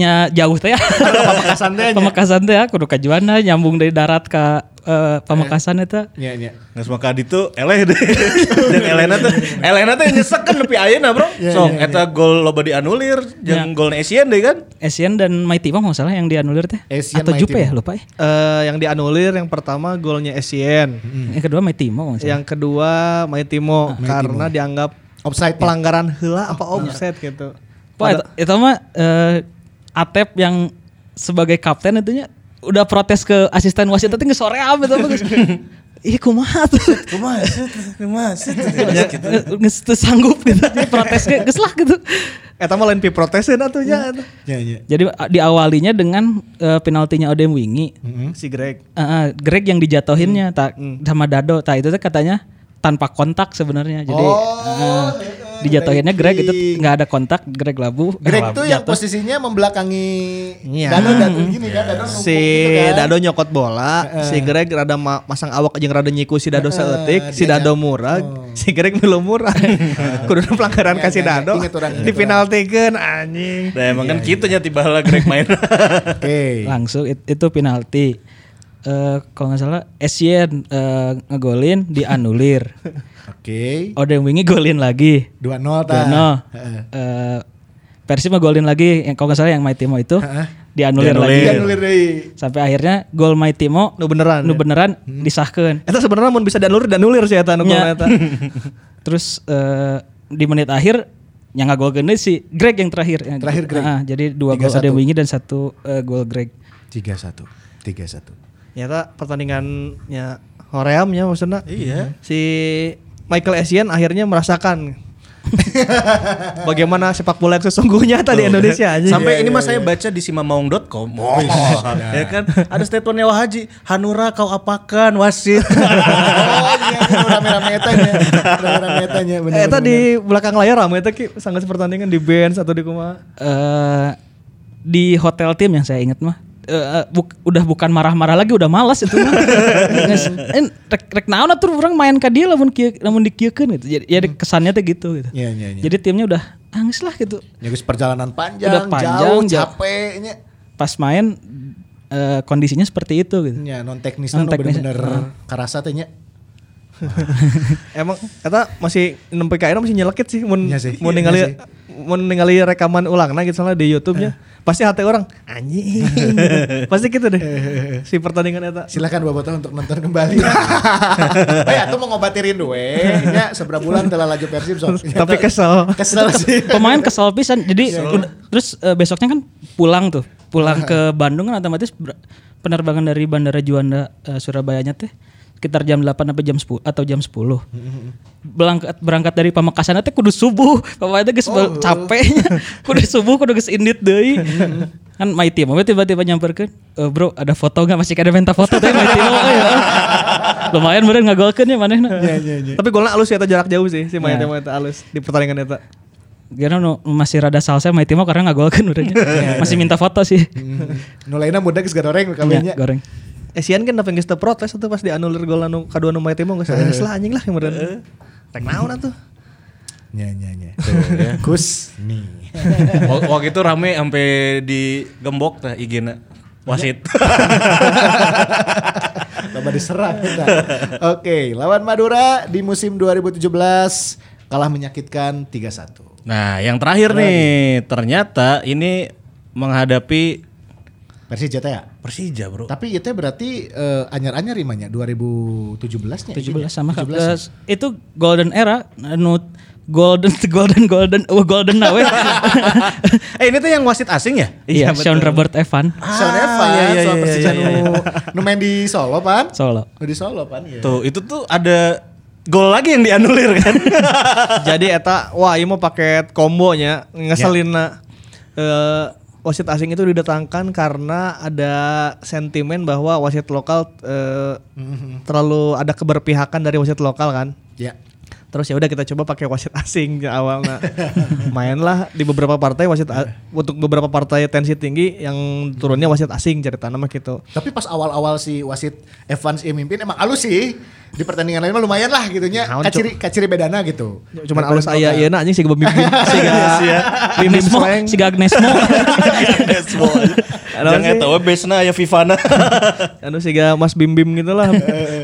nya jauh teh ya. Pamekasan teh nya. Pamekasan teh ya kudu ka Juanda nyambung dari darat ka eh, Pamekasan eta. Iya iya. Nggak semua kadi tuh eleh deh. Dan Elena tuh Elena tuh nyesek kan lebih ayeuna bro. Sok eta gol loba dianulir jeung gol Asian deh kan. Asian dan Mighty Bang masalah yang dianulir teh. Asian Atau Mighty Jupe ya lupa ya. Eh, yang dianulir yang pertama golnya Essien. Yang kedua Mighty Mo. Yang kedua Maitimo karena dianggap Offside. pelanggaran heula apa offset gitu. Wah, itu, itu mah eh, Atep yang sebagai kapten itunya udah protes ke asisten wasit tapi nggak sore apa itu bagus. Ih kumaha tuh. Kumaha? Kumaha? Nggak teu sanggup gitu. Protes ge geus lah gitu. Eta mah lain pi protesin atunya eta. Iya iya. Jadi diawalinya dengan uh, penaltinya Odem Wingi. Si Greg. Uh, uh, Greg yang dijatuhinnya tak sama Dado. Tak itu tuh katanya tanpa kontak sebenarnya. Jadi uh, dijatuhinnya Greg itu nggak ada kontak, Greg labu. eh, Greg labu, tuh yang jatuh. posisinya membelakangi Iya. Dado Dado gini kan Dado numpuk Si gitu kan. Dado nyokot bola, si Greg rada ma- masang awak jeung rada nyiku si Dado saeutik, si dia Dado murag, si Greg milu murag. Kudu pelanggaran ka si Iya, iya, Dado. Di penaltikeun anjing. Nah emang kan gitu nya tiba lah Greg main. Oke. langsung it- itu penalti. Eh kalau nggak salah Essien eh, ngegolin dianulir. Oke. Odem Wingi golin lagi. 2-0 Dua tah. nol. Heeh. Eh, Persib ngegolin lagi yang kalau nggak salah yang Mighty Mo itu dianulir, Dianulir. lagi. Dianulir deui. Sampai akhirnya gol Mighty Mo Nu beneran. nu ya? beneran disahkeun. Eta sebenarnya mun bisa dianulir dianulir sih eta nu eta. Terus eh, di menit akhir yang nggak gol gede si Greg yang terakhir. Yang- Terakhir Greg. Ah, jadi dua gol 3-1. ada Wingi dan satu eh, gol Greg. 3-1. 3-1. Nyata pertandingannya Horeamnya maksudnya. Iya. Si Michael Essien akhirnya merasakan bagaimana sepak bola yang sesungguhnya tadi Indonesia aja. Sampai ini mah saya baca di simamaung.com. Oh, ya kan ada statementnya Wah Haji, Hanura kau apakan wasit. iya, iya, rame-rame etanya. Rame-rame etanya bener. Eh, eta di belakang layar rame eta ki sangat pertandingan di bench atau di kumaha. eh di hotel tim yang saya ingat mah eh, buk- udah bukan marah-marah lagi udah malas itu eh, rek rek naon atuh orang main ka dieu lamun kieu lamun dikieukeun gitu. Jadi, jadi kesannya tuh gitu gitu. Iya, iya, iya. Jadi timnya udah angis lah gitu. Ya guys perjalanan panjang, Udah panjang, jauh, jauh. capeknya. Pas main eh, kondisinya seperti itu gitu. Ya non teknisnya nu Non-teknis, bener-bener karasa teh nya. Emang eta masih nempe ka masih nyelekit sih mun Iya sih, mun iya ningali mun ningali rekaman ulang nah gitu soalnya di YouTube-nya. Pasti hati orang anjing. Pasti gitu deh. si pertandingan eta. Silakan Bobotoh untuk nonton kembali. Eh, atuh mau ngobati rindu we. Nya seberapa bulan telah laju Persib sok. Tapi kesel. Kesel sih. Pemain kesel pisan. Jadi terus eh, besoknya kan pulang tuh. Pulang ke Bandung kan otomatis penerbangan dari Bandara Juanda eh, Surabayanya teh sekitar jam 8 sampai jam 10 atau jam 10. Berangkat berangkat dari Pamekasan teh kudu subuh. Teh geus capeknya. Kudu subuh kudu geus indit deui. kan my team tiba-tiba nyamperkeun "Eh, bro ada foto nggak masih ada minta foto teh my team oh, ya. lumayan bener ngagolkeun ya manehna Tapi golnya halus ya jarak jauh sih si Maya Temo eta halus di pertandingan eta. Karena nu- masih rada salsa my team karena ngagolkeun urangnya masih minta foto sih Nulaina muda geus goreng Ya, kabehnya. goreng Esian kan tapi geus protes atuh pas dianulir gol anu kadua nu Temo geus geus lah anjing lah yang meureun. Rek naon atuh. Nya nya nya. Kus nih. Wak- Waktu itu rame sampai di gembok IG-na. Wasit. Coba diserang kita. Oke, lawan Madura di musim 2017 kalah menyakitkan 3-1. Nah, yang terakhir nih, ternyata ini menghadapi Persija teh ya. Persija, Bro. Tapi itu berarti eh, anyar-anyar imanya 2017 nya. 17 sama 17 Eh, itu golden era anu golden golden golden oh golden nah we. eh, ini tuh yang wasit asing ya? iya Sean Robert Evan Sean Ah, Evan, iya, iya, soal iya, Persija iya, nu nu main di Solo pan. Solo di Solo pan ya. Tuh, itu tuh ada gol lagi yang dianulir kan? Jadi eta wah ieu mah paket kombonya ngeselin eh wasit asing itu didatangkan karena ada sentimen bahwa wasit lokal eh, terlalu ada keberpihakan dari wasit lokal kan. Ya. Terus ya udah kita coba pakai wasit asing ya awalnya. Mainlah di beberapa partai wasit untuk beberapa partai tensi tinggi yang turunnya wasit asing cerita nama gitu. Tapi pas awal-awal si wasit Evans yang mimpin emang halus sih. Di pertandingan lain mah lumayan lah gitu nya. Naon, Kaciri kaciri bedana gitu. Cuman alus aya ieu na anjing siga bimbing siga bimbing Agnesmo slang. si Agnesmo Jangan sih? tahu besna ya Vivana. anu siga Mas Bim Bim gitu lah.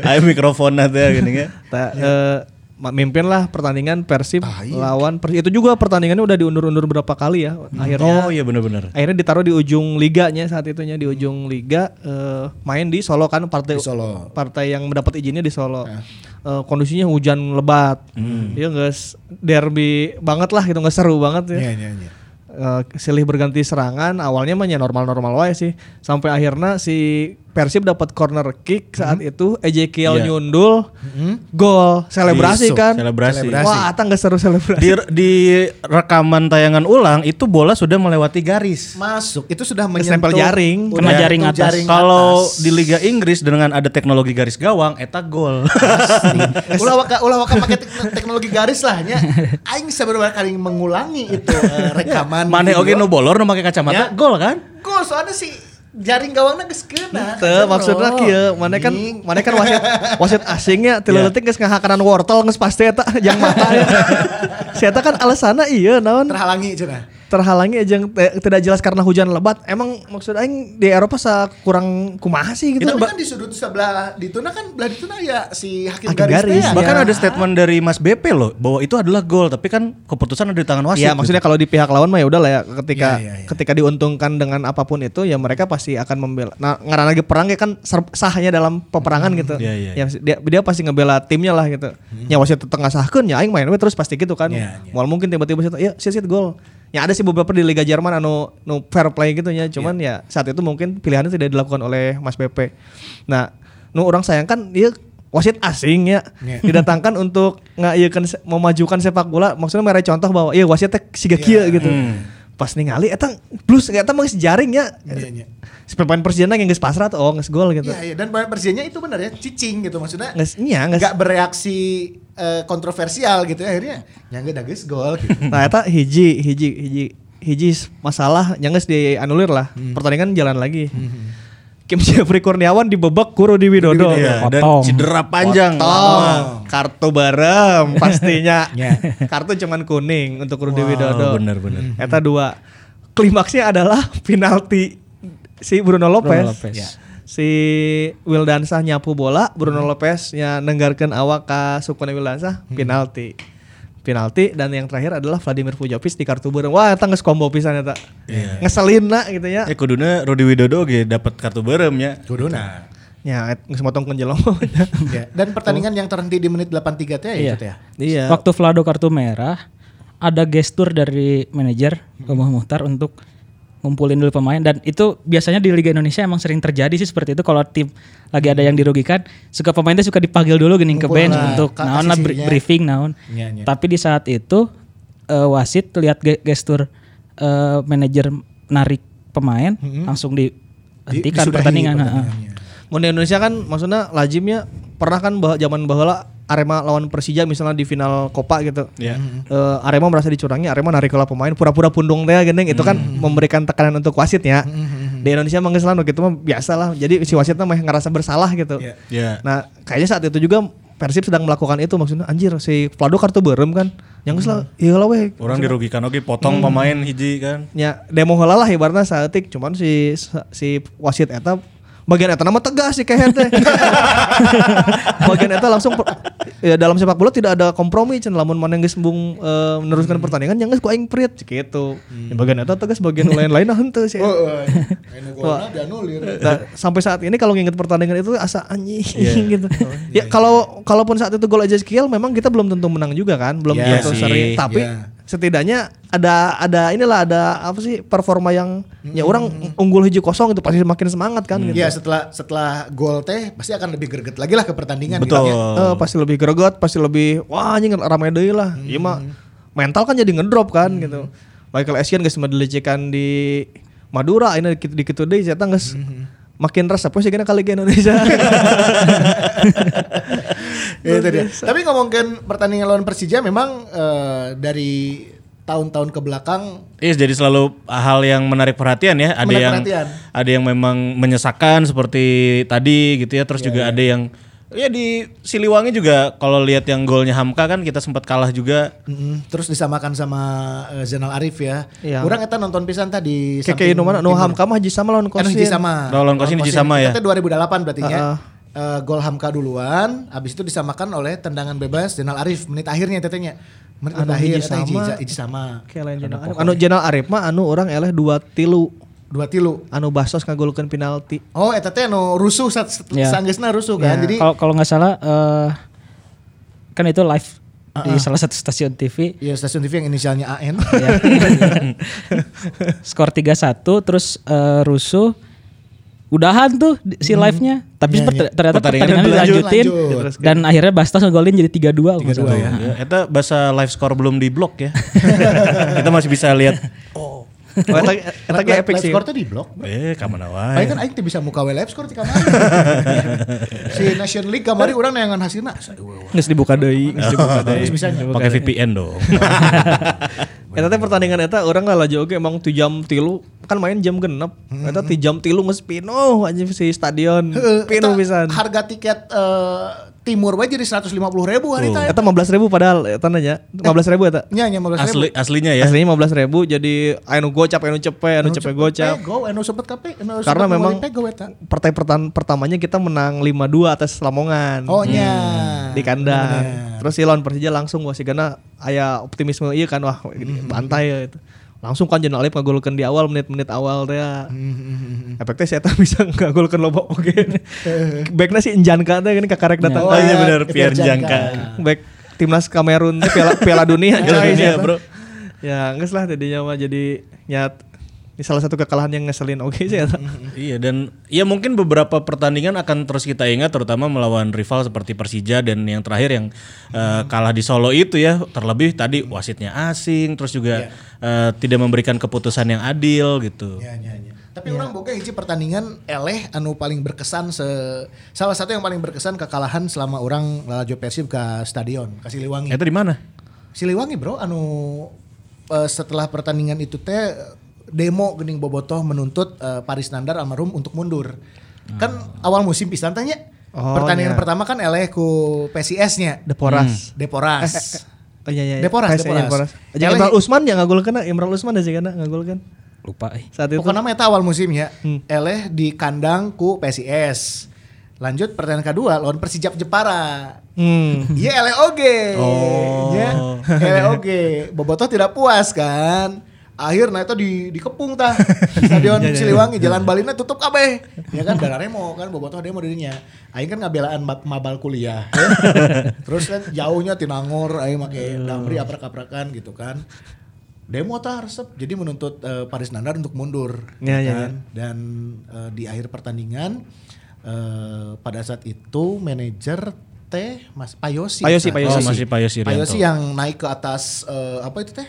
Ayo mikrofon teh gini ya. Ta, eh, ma- mimpin lah pertandingan Persib lawan Persib. Itu juga pertandingannya udah diundur-undur berapa kali ya. Akhirnya Oh iya benar-benar. akhirnya ditaruh di ujung liganya saat itunya di ujung liga eh, main di Solo kan partai Di Solo. partai yang mendapat izinnya di Solo. Eh, kondisinya hujan lebat. Iya guys derby banget lah gitu nggak seru banget ya. Iya iya iya. Eh, silih berganti serangan awalnya mah ya normal-normal wae sih sampai akhirnya si Persib dapat corner kick saat itu Ezekiel Iya. nyundul gol selebrasi Isu, kan selebrasi. wah ata nggak seru selebrasi Di, di rekaman tayangan ulang itu bola sudah melewati garis. Masuk itu sudah menyentuh jaring. udah Kena jaring atas. Kalau di Liga Inggris dengan ada teknologi garis gawang, eta gol. ulah waka ulah waka pakai tek- teknologi garis lah nya. Aing seberapa kali mengulangi itu eh, rekaman. Mane video. oge nu bolor nu make kacamata, Ya. gol kan? Gol soalnya si jaring gawangnya geus keuna. Teu maksudnya kieu mana kan mana kan wasit wasit asingnya tilu Iya. leutik geus ngahakaran wortel geus pasti eta yang mata ya. Si eta kan alasanna iya naon terhalangi cenah. Terhalangi aja tidak jelas karena hujan lebat. Emang maksud aing di Eropa sa kurang kumaha sih gitu. Tapi kan di sudut sebelah di tuna kan belah di tuna ya si hakim, Hakim garis, garis, ya. Bahkan Ya. ada statement dari Mas BP loh bahwa itu adalah gol, tapi kan keputusan ada di tangan wasit. Iya, maksudnya kalau di pihak lawan mah ya udah lah ya ketika Iya, iya, iya. ketika diuntungkan dengan apa pun itu ya mereka pasti akan membela. Nah, ngaran lagi perang ya kan sahnya dalam peperangan gitu. Iya, iya, Ya, dia dia pasti ngebela timnya lah gitu. Ya wasit tengah sahkeun ya aing main we terus pasti gitu kan. Iya. Mual mungkin tiba-tiba ya sia gol. Ya ada sih beberapa di Liga Jerman anu nu fair play gitu ya. Cuman ya saat itu mungkin pilihannya tidak dilakukan oleh Mas BP. Nah, nu orang sayangkan dia wasit asing ya Iya. didatangkan untuk se- memajukan sepak bola maksudnya mereka contoh bahwa iya wasit teh siga kieu gitu. Pas ningali eta plus eta mah geus jaringnya. Iya, iya. Si pemain Persijana yang geus pasrah tuh, oh geus gol gitu. Iya, iya. Dan pemain Persijanya itu benar ya, cicing gitu maksudnya. Geus nya geus. Nggak bereaksi eh, kontroversial gitu ya akhirnya. Nyangga dages gol gitu. Nah, eta hiji hiji hiji hiji masalah yang geus dianulir lah. Pertandingan jalan lagi. Kim Jeffrey Kurniawan dibebak ku Rudi Widodo. Iya, dan Potong. cedera panjang. Potong. Kartu bareng pastinya. Ya. Kartu cuman kuning untuk Rudi Oh, Widodo. benar benar. Eta dua. Klimaksnya adalah penalti si Bruno Lopez. Bruno Lopez. Ya. Si Wildansah nyapu bola, Bruno Lopez nya nenggarkeun awak ka Sukuna Wildansah, penalti. Penalti dan yang terakhir adalah Vladimir Pujovic di kartu bareng. Wah, eta geus combo pisan eta. Ngeselin na gitu ya. Eh kuduna Rudi Widodo ge dapat kartu berem ya. Kuduna. Ya, geus motong kenjelong. Ya. Dan pertandingan yang terhenti di menit 83 teh ya Iya. ya. Iya. Waktu Vlado kartu merah, ada gestur dari manajer Omah Muhtar untuk ngumpulin dulu pemain dan itu biasanya di Liga Indonesia emang sering terjadi sih seperti itu kalau tim lagi ada yang dirugikan suka pemainnya suka dipanggil dulu gini ke bench lah, untuk naon lah briefing naon. Iya, iya. Tapi di saat itu eh, wasit lihat ge- gestur eh, manajer narik pemain langsung dihentikan disudahi pertandingan. pertandingannya. Mau di Indonesia kan maksudnya lazimnya pernah kan bah zaman baheula Arema lawan Persija misalnya di final Copa gitu. Iya. Eh, Arema merasa dicurangi, Arema narik lah pemain pura-pura pundung teh geuning itu kan memberikan tekanan untuk wasit ya. Di Indonesia mah geus lah gitu mah biasa lah. Jadi si wasitnya mah ngerasa bersalah gitu. Iya. Iya. Nah, kayaknya saat itu juga Persib sedang melakukan itu maksudnya anjir si Vlado kartu berem kan. Yang geus lah ieu lah we. Orang dirugikan oke potong pemain hiji kan. nya demo heula lah ibaratnya saeutik cuman si si wasit eta bagian eta nama tegas sih kayak teh. bagian eta langsung per- ya dalam sepak bola tidak ada kompromi cenah lamun mana geus embung eh, meneruskan pertandingan yang geus ku aing prit gitu. Ya, bagian eta tegas bagian lain-lain nah henteu sih. Oh, oh. Nah, sampai saat ini kalau nginget pertandingan itu asa anjing gitu. ya kalau kalaupun saat itu gol aja skill memang kita belum tentu menang juga kan, belum Iya tentu seri. Tapi iya. Setidaknya ada ada inilah ada apa sih performa yang ya orang unggul hiji kosong itu pasti semakin semangat kan gitu. Ya setelah setelah gol teh pasti akan lebih greget lagi lah ke pertandingan Betul. gitu ya. Eh, pasti lebih greget, pasti lebih wah anjing ramai deui lah. Iya mah mental kan jadi ngedrop kan gitu. Michael Essien geus mah dilecekan di Madura ini di kitu deui saya geus makin resep sih kena kali ke Indonesia. Ya, itu dia. Tapi ngomongin pertandingan lawan Persija memang eh, dari tahun-tahun ke belakang Iya jadi selalu hal yang menarik perhatian ya. Ada Menarik yang perhatian. ada yang memang menyesakan seperti tadi gitu ya. Terus juga ada yang ya di Siliwangi juga kalau lihat yang golnya Hamka kan kita sempat kalah juga. mm, terus disamakan sama eh, Zainal Arif ya. Iya. Orang eta nonton pisan tadi Kayak nu mana nu Hamka mah haji sama lawan Kan Kosin. hiji sama. Lawan Kosin hiji sama ya? Kita 2008 berarti ya. Eh, gol Hamka duluan, habis itu disamakan oleh tendangan bebas Zainal Arif menit akhirnya tetenya. Menit Anu akhir hiji hiji, sama. hiji sama. Kayak lain Jenal Arif. Anu Jenal Arif mah anu orang eleh dua tilu Dua tilu. anu basos ngagolkeun penalti. Oh, eta teh anu rusuh sat Ya. sanggeusna rusuh kan. Jadi Kalau kalau nggak salah eh, kan itu live di salah satu stasiun TV ya stasiun TV yang inisialnya AN. ya. Skor 3-1 terus eh, rusuh udahan tuh si live-nya. Tapi Iya, per- iya. ternyata Pertandingan dilanjutin Lanjut. dan akhirnya Bastos ngegolin jadi 3-2 kalau nggak salah. ya. Ya, eta bahasa live score belum di blok ya. kita masih bisa lihat. Oh, eta eta ge epic sih. Live score di blok. Eh, kamana Paling wae. kan aing teh bisa muka we live score ti kamari. si Nation League kamari urang neangan hasilna. Geus dibuka deui, geus dibuka deui. Geus bisa. Pakai VPN dong. Eta teh pertandingan eta orang lah oke emang tu jam tilu kan main jam genep. Eta ti jam tilu geus pinuh aja si stadion. Pinuh eta pisan. Harga tiket eh, timur we jadi 150 ribu hari. Eta 15 ribu padahal eta nanya 15 ribu eta. Nya nya 15 ribu. Asli aslinya ya. Aslinya 15 ribu jadi anu gocap anu cepet anu cepet gocap. Go anu sempet kape. anu Karena memang partai pertan- pertamanya kita menang 5-2 atas Lamongan. Oh nya. di kandang. Terus si lawan Persija langsung wah sigana aya optimisme iya kan wah bantai ya itu. Langsung kan Jenal Alif ngagolkeun di awal menit-menit awal teh. ya. Efeknya saya bisa ngagolkeun loba oge. Backna si Enjanka teh kan kakarek datang. Oh iya ya, benar Pierre Jangka. Jangka. Back timnas Kamerun piala, piala dunia Piala dunia, bro. Ya, geus lah tadinya mah jadi nyat Ini salah satu kekalahan yang ngeselin oke sih eta. Iya dan ya mungkin beberapa pertandingan akan terus kita ingat terutama melawan rival seperti Persija dan yang terakhir yang eh, kalah di Solo itu ya terlebih tadi wasitnya asing terus juga eh, tidak memberikan keputusan yang adil gitu. Ya, ya, ya. Tapi orang boga hiji pertandingan eleh anu paling berkesan se salah satu yang paling berkesan kekalahan selama orang lalajo Persib ke stadion ke Siliwangi. Itu di mana? Siliwangi bro anu eh, setelah pertandingan itu teh demo gening bobotoh menuntut eh, Paris Nandar almarhum untuk mundur. Kan awal musim pisan tanya. Oh, pertandingan iya. pertama kan eleh ku PSIS-nya. Deporas. Deporas. Oh iya iya. Deporas, PSI Deporas. Aja Eleh- Imral Usman ya ngagolkeun Imral Usman aja kan ngagolkeun. Lupa eh. Saat itu. Pokoknya eta awal musimnya. Hmm. Eleh di kandang ku PSIS. Lanjut pertandingan kedua lawan Persijap Jepara. Hmm. Iya ele oge. Oh. Ya, ele oge. Bobotoh tidak puas kan. Akhirnya itu di dikepung tah stadion Siliwangi jalan Balina tutup kabeh. Ya kan darah remo kan bobotoh demo dirinya. Aing kan ngabelaan ma- mabal kuliah. ya. Terus kan jauhnya Tinangor aing make damri aprak-aprakan gitu kan. Demo tah resep. Jadi menuntut eh, Paris Nandar untuk mundur. Ya, ya, kan? Dan eh, di akhir pertandingan eh, pada saat itu manajer teh Mas Payosi. Payosi, Payosi. Oh, masih Payosi Irianto. Payosi yang naik ke atas eh, apa itu teh?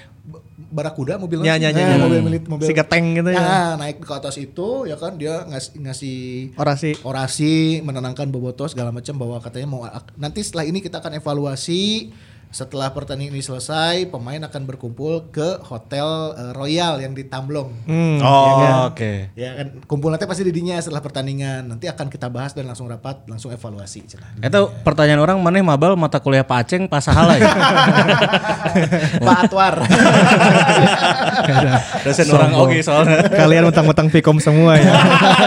Barakuda mobilnya. Ya, ya, ya, Nah, ya. mobil milik mobil. Siga tank gitu ya. Nah, naik ke atas itu ya kan dia ngasih ngasih Orasi. orasi menenangkan Boboto segala macam bahwa katanya mau nanti setelah ini kita akan evaluasi setelah pertandingan ini selesai pemain akan berkumpul ke hotel eh, Royal yang di Tamblong. Hmm. Oh, oke. Ya kan kumpul nanti pasti di dinya setelah pertandingan. Nanti akan kita bahas dan langsung rapat, langsung evaluasi. Itu pertanyaan orang mana mabal mata kuliah Pak Aceng pas sahala ya? Pak Atwar. Dosen orang oke soalnya. Kalian utang-utang Vcom semua ya.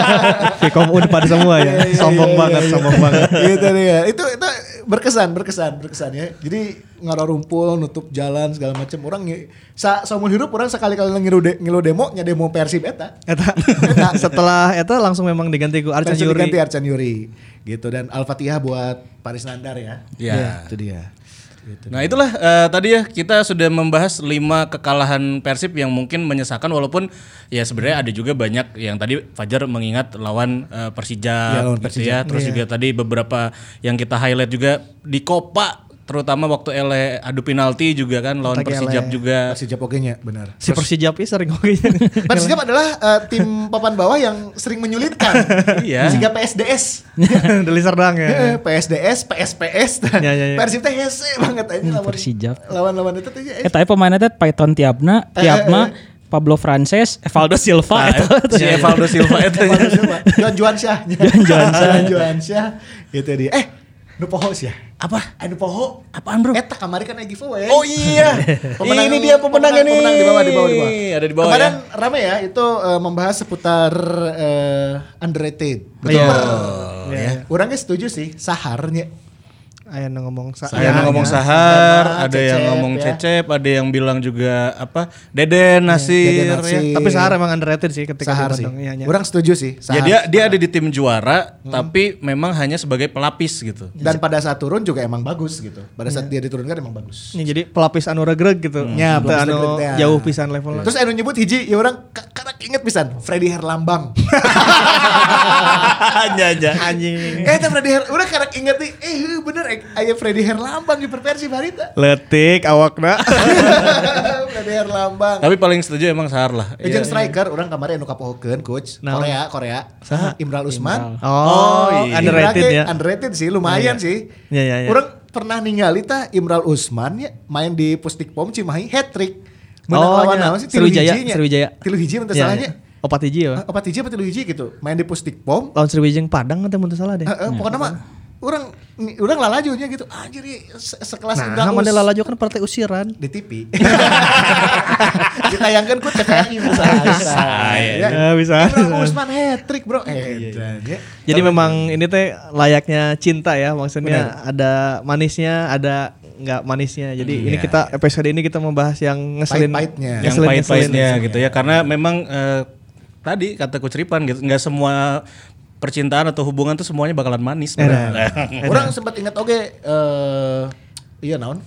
Vcom Unpad semua ya. Sombong banget, sombong banget. gitu dia. Itu itu berkesan, berkesan, berkesan ya. Jadi ngaro rumpul, nutup jalan segala macam. Orang sa saumur hidup orang sekali-kali ngilu de, ngilu demo nya demo Persib eta. Eta setelah eta langsung memang diganti ku Arcan Yuri. diganti Arcan Yuri. Gitu dan Al-Fatihah buat Paris Nandar ya. Ya. Itu dia. Nah itulah eh, tadi ya kita sudah membahas lima kekalahan Persib yang mungkin menyesakan walaupun ya sebenarnya ada juga banyak yang tadi Fajar mengingat lawan eh, Persija, Iya, lawan gitu Persija. ya. Terus juga tadi beberapa yang kita highlight juga di Copa terutama waktu Ele adu penalti juga kan lawan Lagi Persijap Ele. juga. Persijap oke nya, benar. Si Persijap ini sering oke. Persijap adalah eh, tim papan bawah yang sering menyulitkan. Iya. Sehingga PSDS Dari Serdang ya. Eh, PSDS, PSPS, Ya, ya, ya. Persib teh hese banget aja lawan Persijap. lawan-lawan itu tuh ya. Eh tapi pemainnya teh Python Tiapna, Tiapma, Pablo Frances, Evaldo Silva eta. Si Evaldo Silva itu. Evaldo Silva. Juan Juan Syah. Juan Juan Syah. Juan Syah. Itu dia. Eh, nu poho sih ya. Apa? Anu poho. Apaan bro? Eta kamari kan lagi giveaway. Oh iya. Pemenang- ini dia pemenangnya nih. Pemenang di bawah di bawah di bawah. Ada di bawah Kemarin ya. rame ya itu eh, membahas seputar eh, underrated. Iya. Betul. Ya. Orangnya setuju sih, saharnya. Aya nu ngomong sa. Ada yang Ya, ngomong ya. Sahar, Sama, ada yang Cecep, ngomong ya. Cecep, ada yang bilang juga apa Deden Nasir, Deden ya. Nasir. Tapi Sahar emang underrated sih ketika Sahar sih. Iya, iya. Orang setuju sih. Ya Sahar. dia dia ada di tim juara, tapi memang hanya sebagai pelapis gitu. Dan pada saat turun juga emang bagus gitu. Pada saat dia diturunkan emang bagus. Ini jadi pelapis anu regreg gitu. Ya, Teu pelapis anu ya. jauh pisan levelnya. Terus anu nyebut hiji ya orang ka- karena inget pisan Freddy Herlambang. Aja anjing. eh itu Freddy Her udah karena inget nih eh bener eh, aya Freddy Herlambang di Persib Barita. Letik awakna. Freddy Herlambang. Tapi paling setuju emang Sahar lah. Jeung striker orang kemarin anu kapohokeun coach Naon? Korea Korea Imral Usman. Oh, iya. underrated Imral ya. Underrated sih lumayan sih. Ya, ya, ya. Orang pernah ningali tah Imral Usman ya main di Pusdikpom Cimahi hat trick. Menang Oh, lawan naon sih? Tilu Sriwijaya. Sriwijaya. Tilu hiji Ya, salahnya. ya. Opat hiji ya. Opat hiji apa tilu hiji gitu. Main di Pusdikpom. Lawan Sriwijaya Padang nanti mun salah deh. Eh, eh, pokoknya mah orang orang lalajunya gitu. Anjir se- sekelas Nah, Imral mana lalajo kan partai usiran. di TV. Ditayangkan ku TVRI bisa. Ya, bisa. Imral Usman hat trick, Bro. Eh, ya. Jadi memang ini teh layaknya cinta ya, maksudnya ada manisnya, ada nggak manisnya. Jadi ini kita episode ini kita membahas yang ngeselin, Pahit-pahitnya. yang ngeselin- pahit-pahitnya gitu ya karena memang eh, tadi kata Coach Ripan gitu nggak semua percintaan atau hubungan tuh semuanya bakalan manis bro. Orang sempat ingat oke eh iya naon?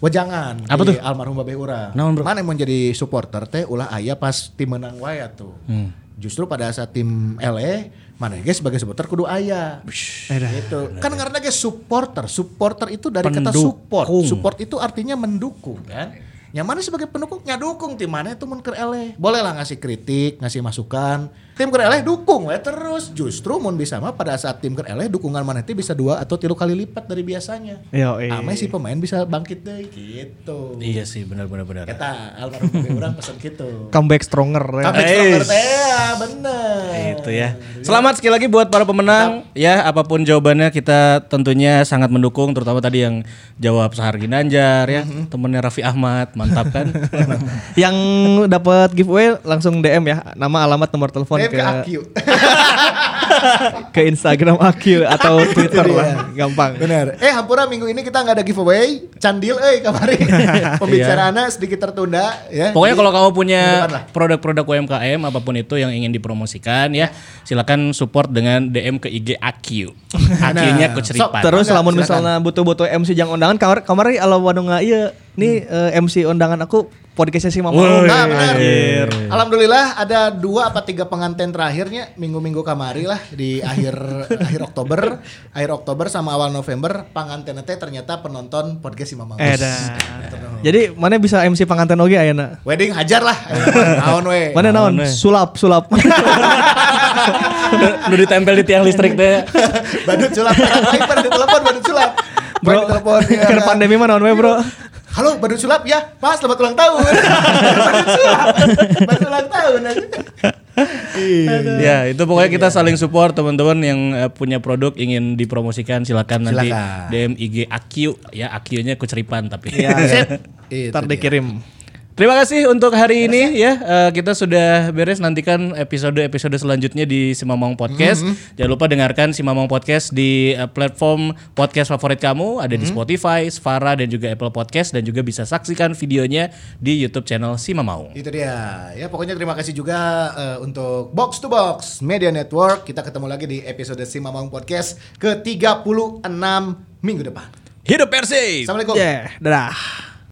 Wajangan Apa di tuh? almarhum babe urang. Naon, bro? Mana mau jadi supporter teh ulah aya pas tim menang wae tuh. Hmm. Justru pada saat tim LE mana guys sebagai supporter kudu aya. Gitu. Kan karena guys supporter, supporter itu dari kata support. Pendukung. Support itu artinya mendukung kan. Yang mana sebagai pendukung nyadukung tim mana itu mun keur eleh. Boleh lah ngasih kritik, ngasih masukan. Tim keur eleh dukung we terus. Justru mun bisa mah pada saat tim keur eleh dukungan mana itu bisa dua atau tiga kali lipat dari biasanya. Eh. Ame si pemain bisa bangkit deh gitu. Iya sih benar benar benar. Kita almarhum urang pesan gitu. Comeback stronger. ya. Comeback stronger teh ya, bener. Itu ya. Selamat sekali lagi buat para pemenang ya apa pun jawabannya kita tentunya sangat mendukung terutama tadi yang jawab Sahar Ginanjar ya temennya Raffi Ahmad mantap kan. Yang dapat giveaway langsung DM ya, nama alamat nomor telepon ke ke AQ. ke Instagram Akil atau Twitter lah, gampang. Bener. Eh hampura minggu ini kita nggak ada giveaway. Candil eh kamari. Pembicaraannya sedikit tertunda ya. Pokoknya kalau kamu punya produk-produk UMKM apa pun itu yang ingin dipromosikan ya silakan support dengan DM ke IG AQ. AQ-nya Nah, keceripan. sok, Terus lamun misalnya butuh-butuh MC jang undangan kamar kamari alo wanu iya nih eh, MC undangan aku podcastnya si Mama. Woi. Nah, benar. Alhamdulillah ada dua apa tiga pengantin terakhirnya minggu-minggu kamari lah di akhir akhir Oktober, akhir Oktober sama awal November pengantin teh ternyata penonton podcast si Mama. Eh dah. Jadi mana bisa MC panganten oge ayeuna? Wedding hajar lah. Naon we. Mana naon? Sulap, sulap. Lu ditempel di tiang listrik teh. badut sulap. Lain pada telepon badut sulap. Bro, telepon ya. Karena pandemi mah naon we, Bro? Halo badut sulap ya. Pak selamat ulang tahun. badut sulap. Badut ulang tahun. ya, itu pokoknya kita saling support teman-teman yang eh, punya produk ingin dipromosikan silakan nanti. DM IG AQ ya AQ-nya keceripan tapi. Iya. Itu Ntar dia. dikirim. Terima kasih untuk hari ini ya. Eh, kita sudah beres nantikan episode-episode selanjutnya di Simamong Podcast. Jangan lupa dengarkan Simamong Podcast di eh, platform podcast favorit kamu, ada di Spotify, Spara dan juga Apple Podcast dan juga bisa saksikan videonya di YouTube channel Simamong. Itu dia. Ya pokoknya terima kasih juga eh, untuk Box to Box Media Network. Kita ketemu lagi di episode Simamang Podcast ke-36 minggu depan. Hidup Persib. Assalamualaikum. Yeah, dadah.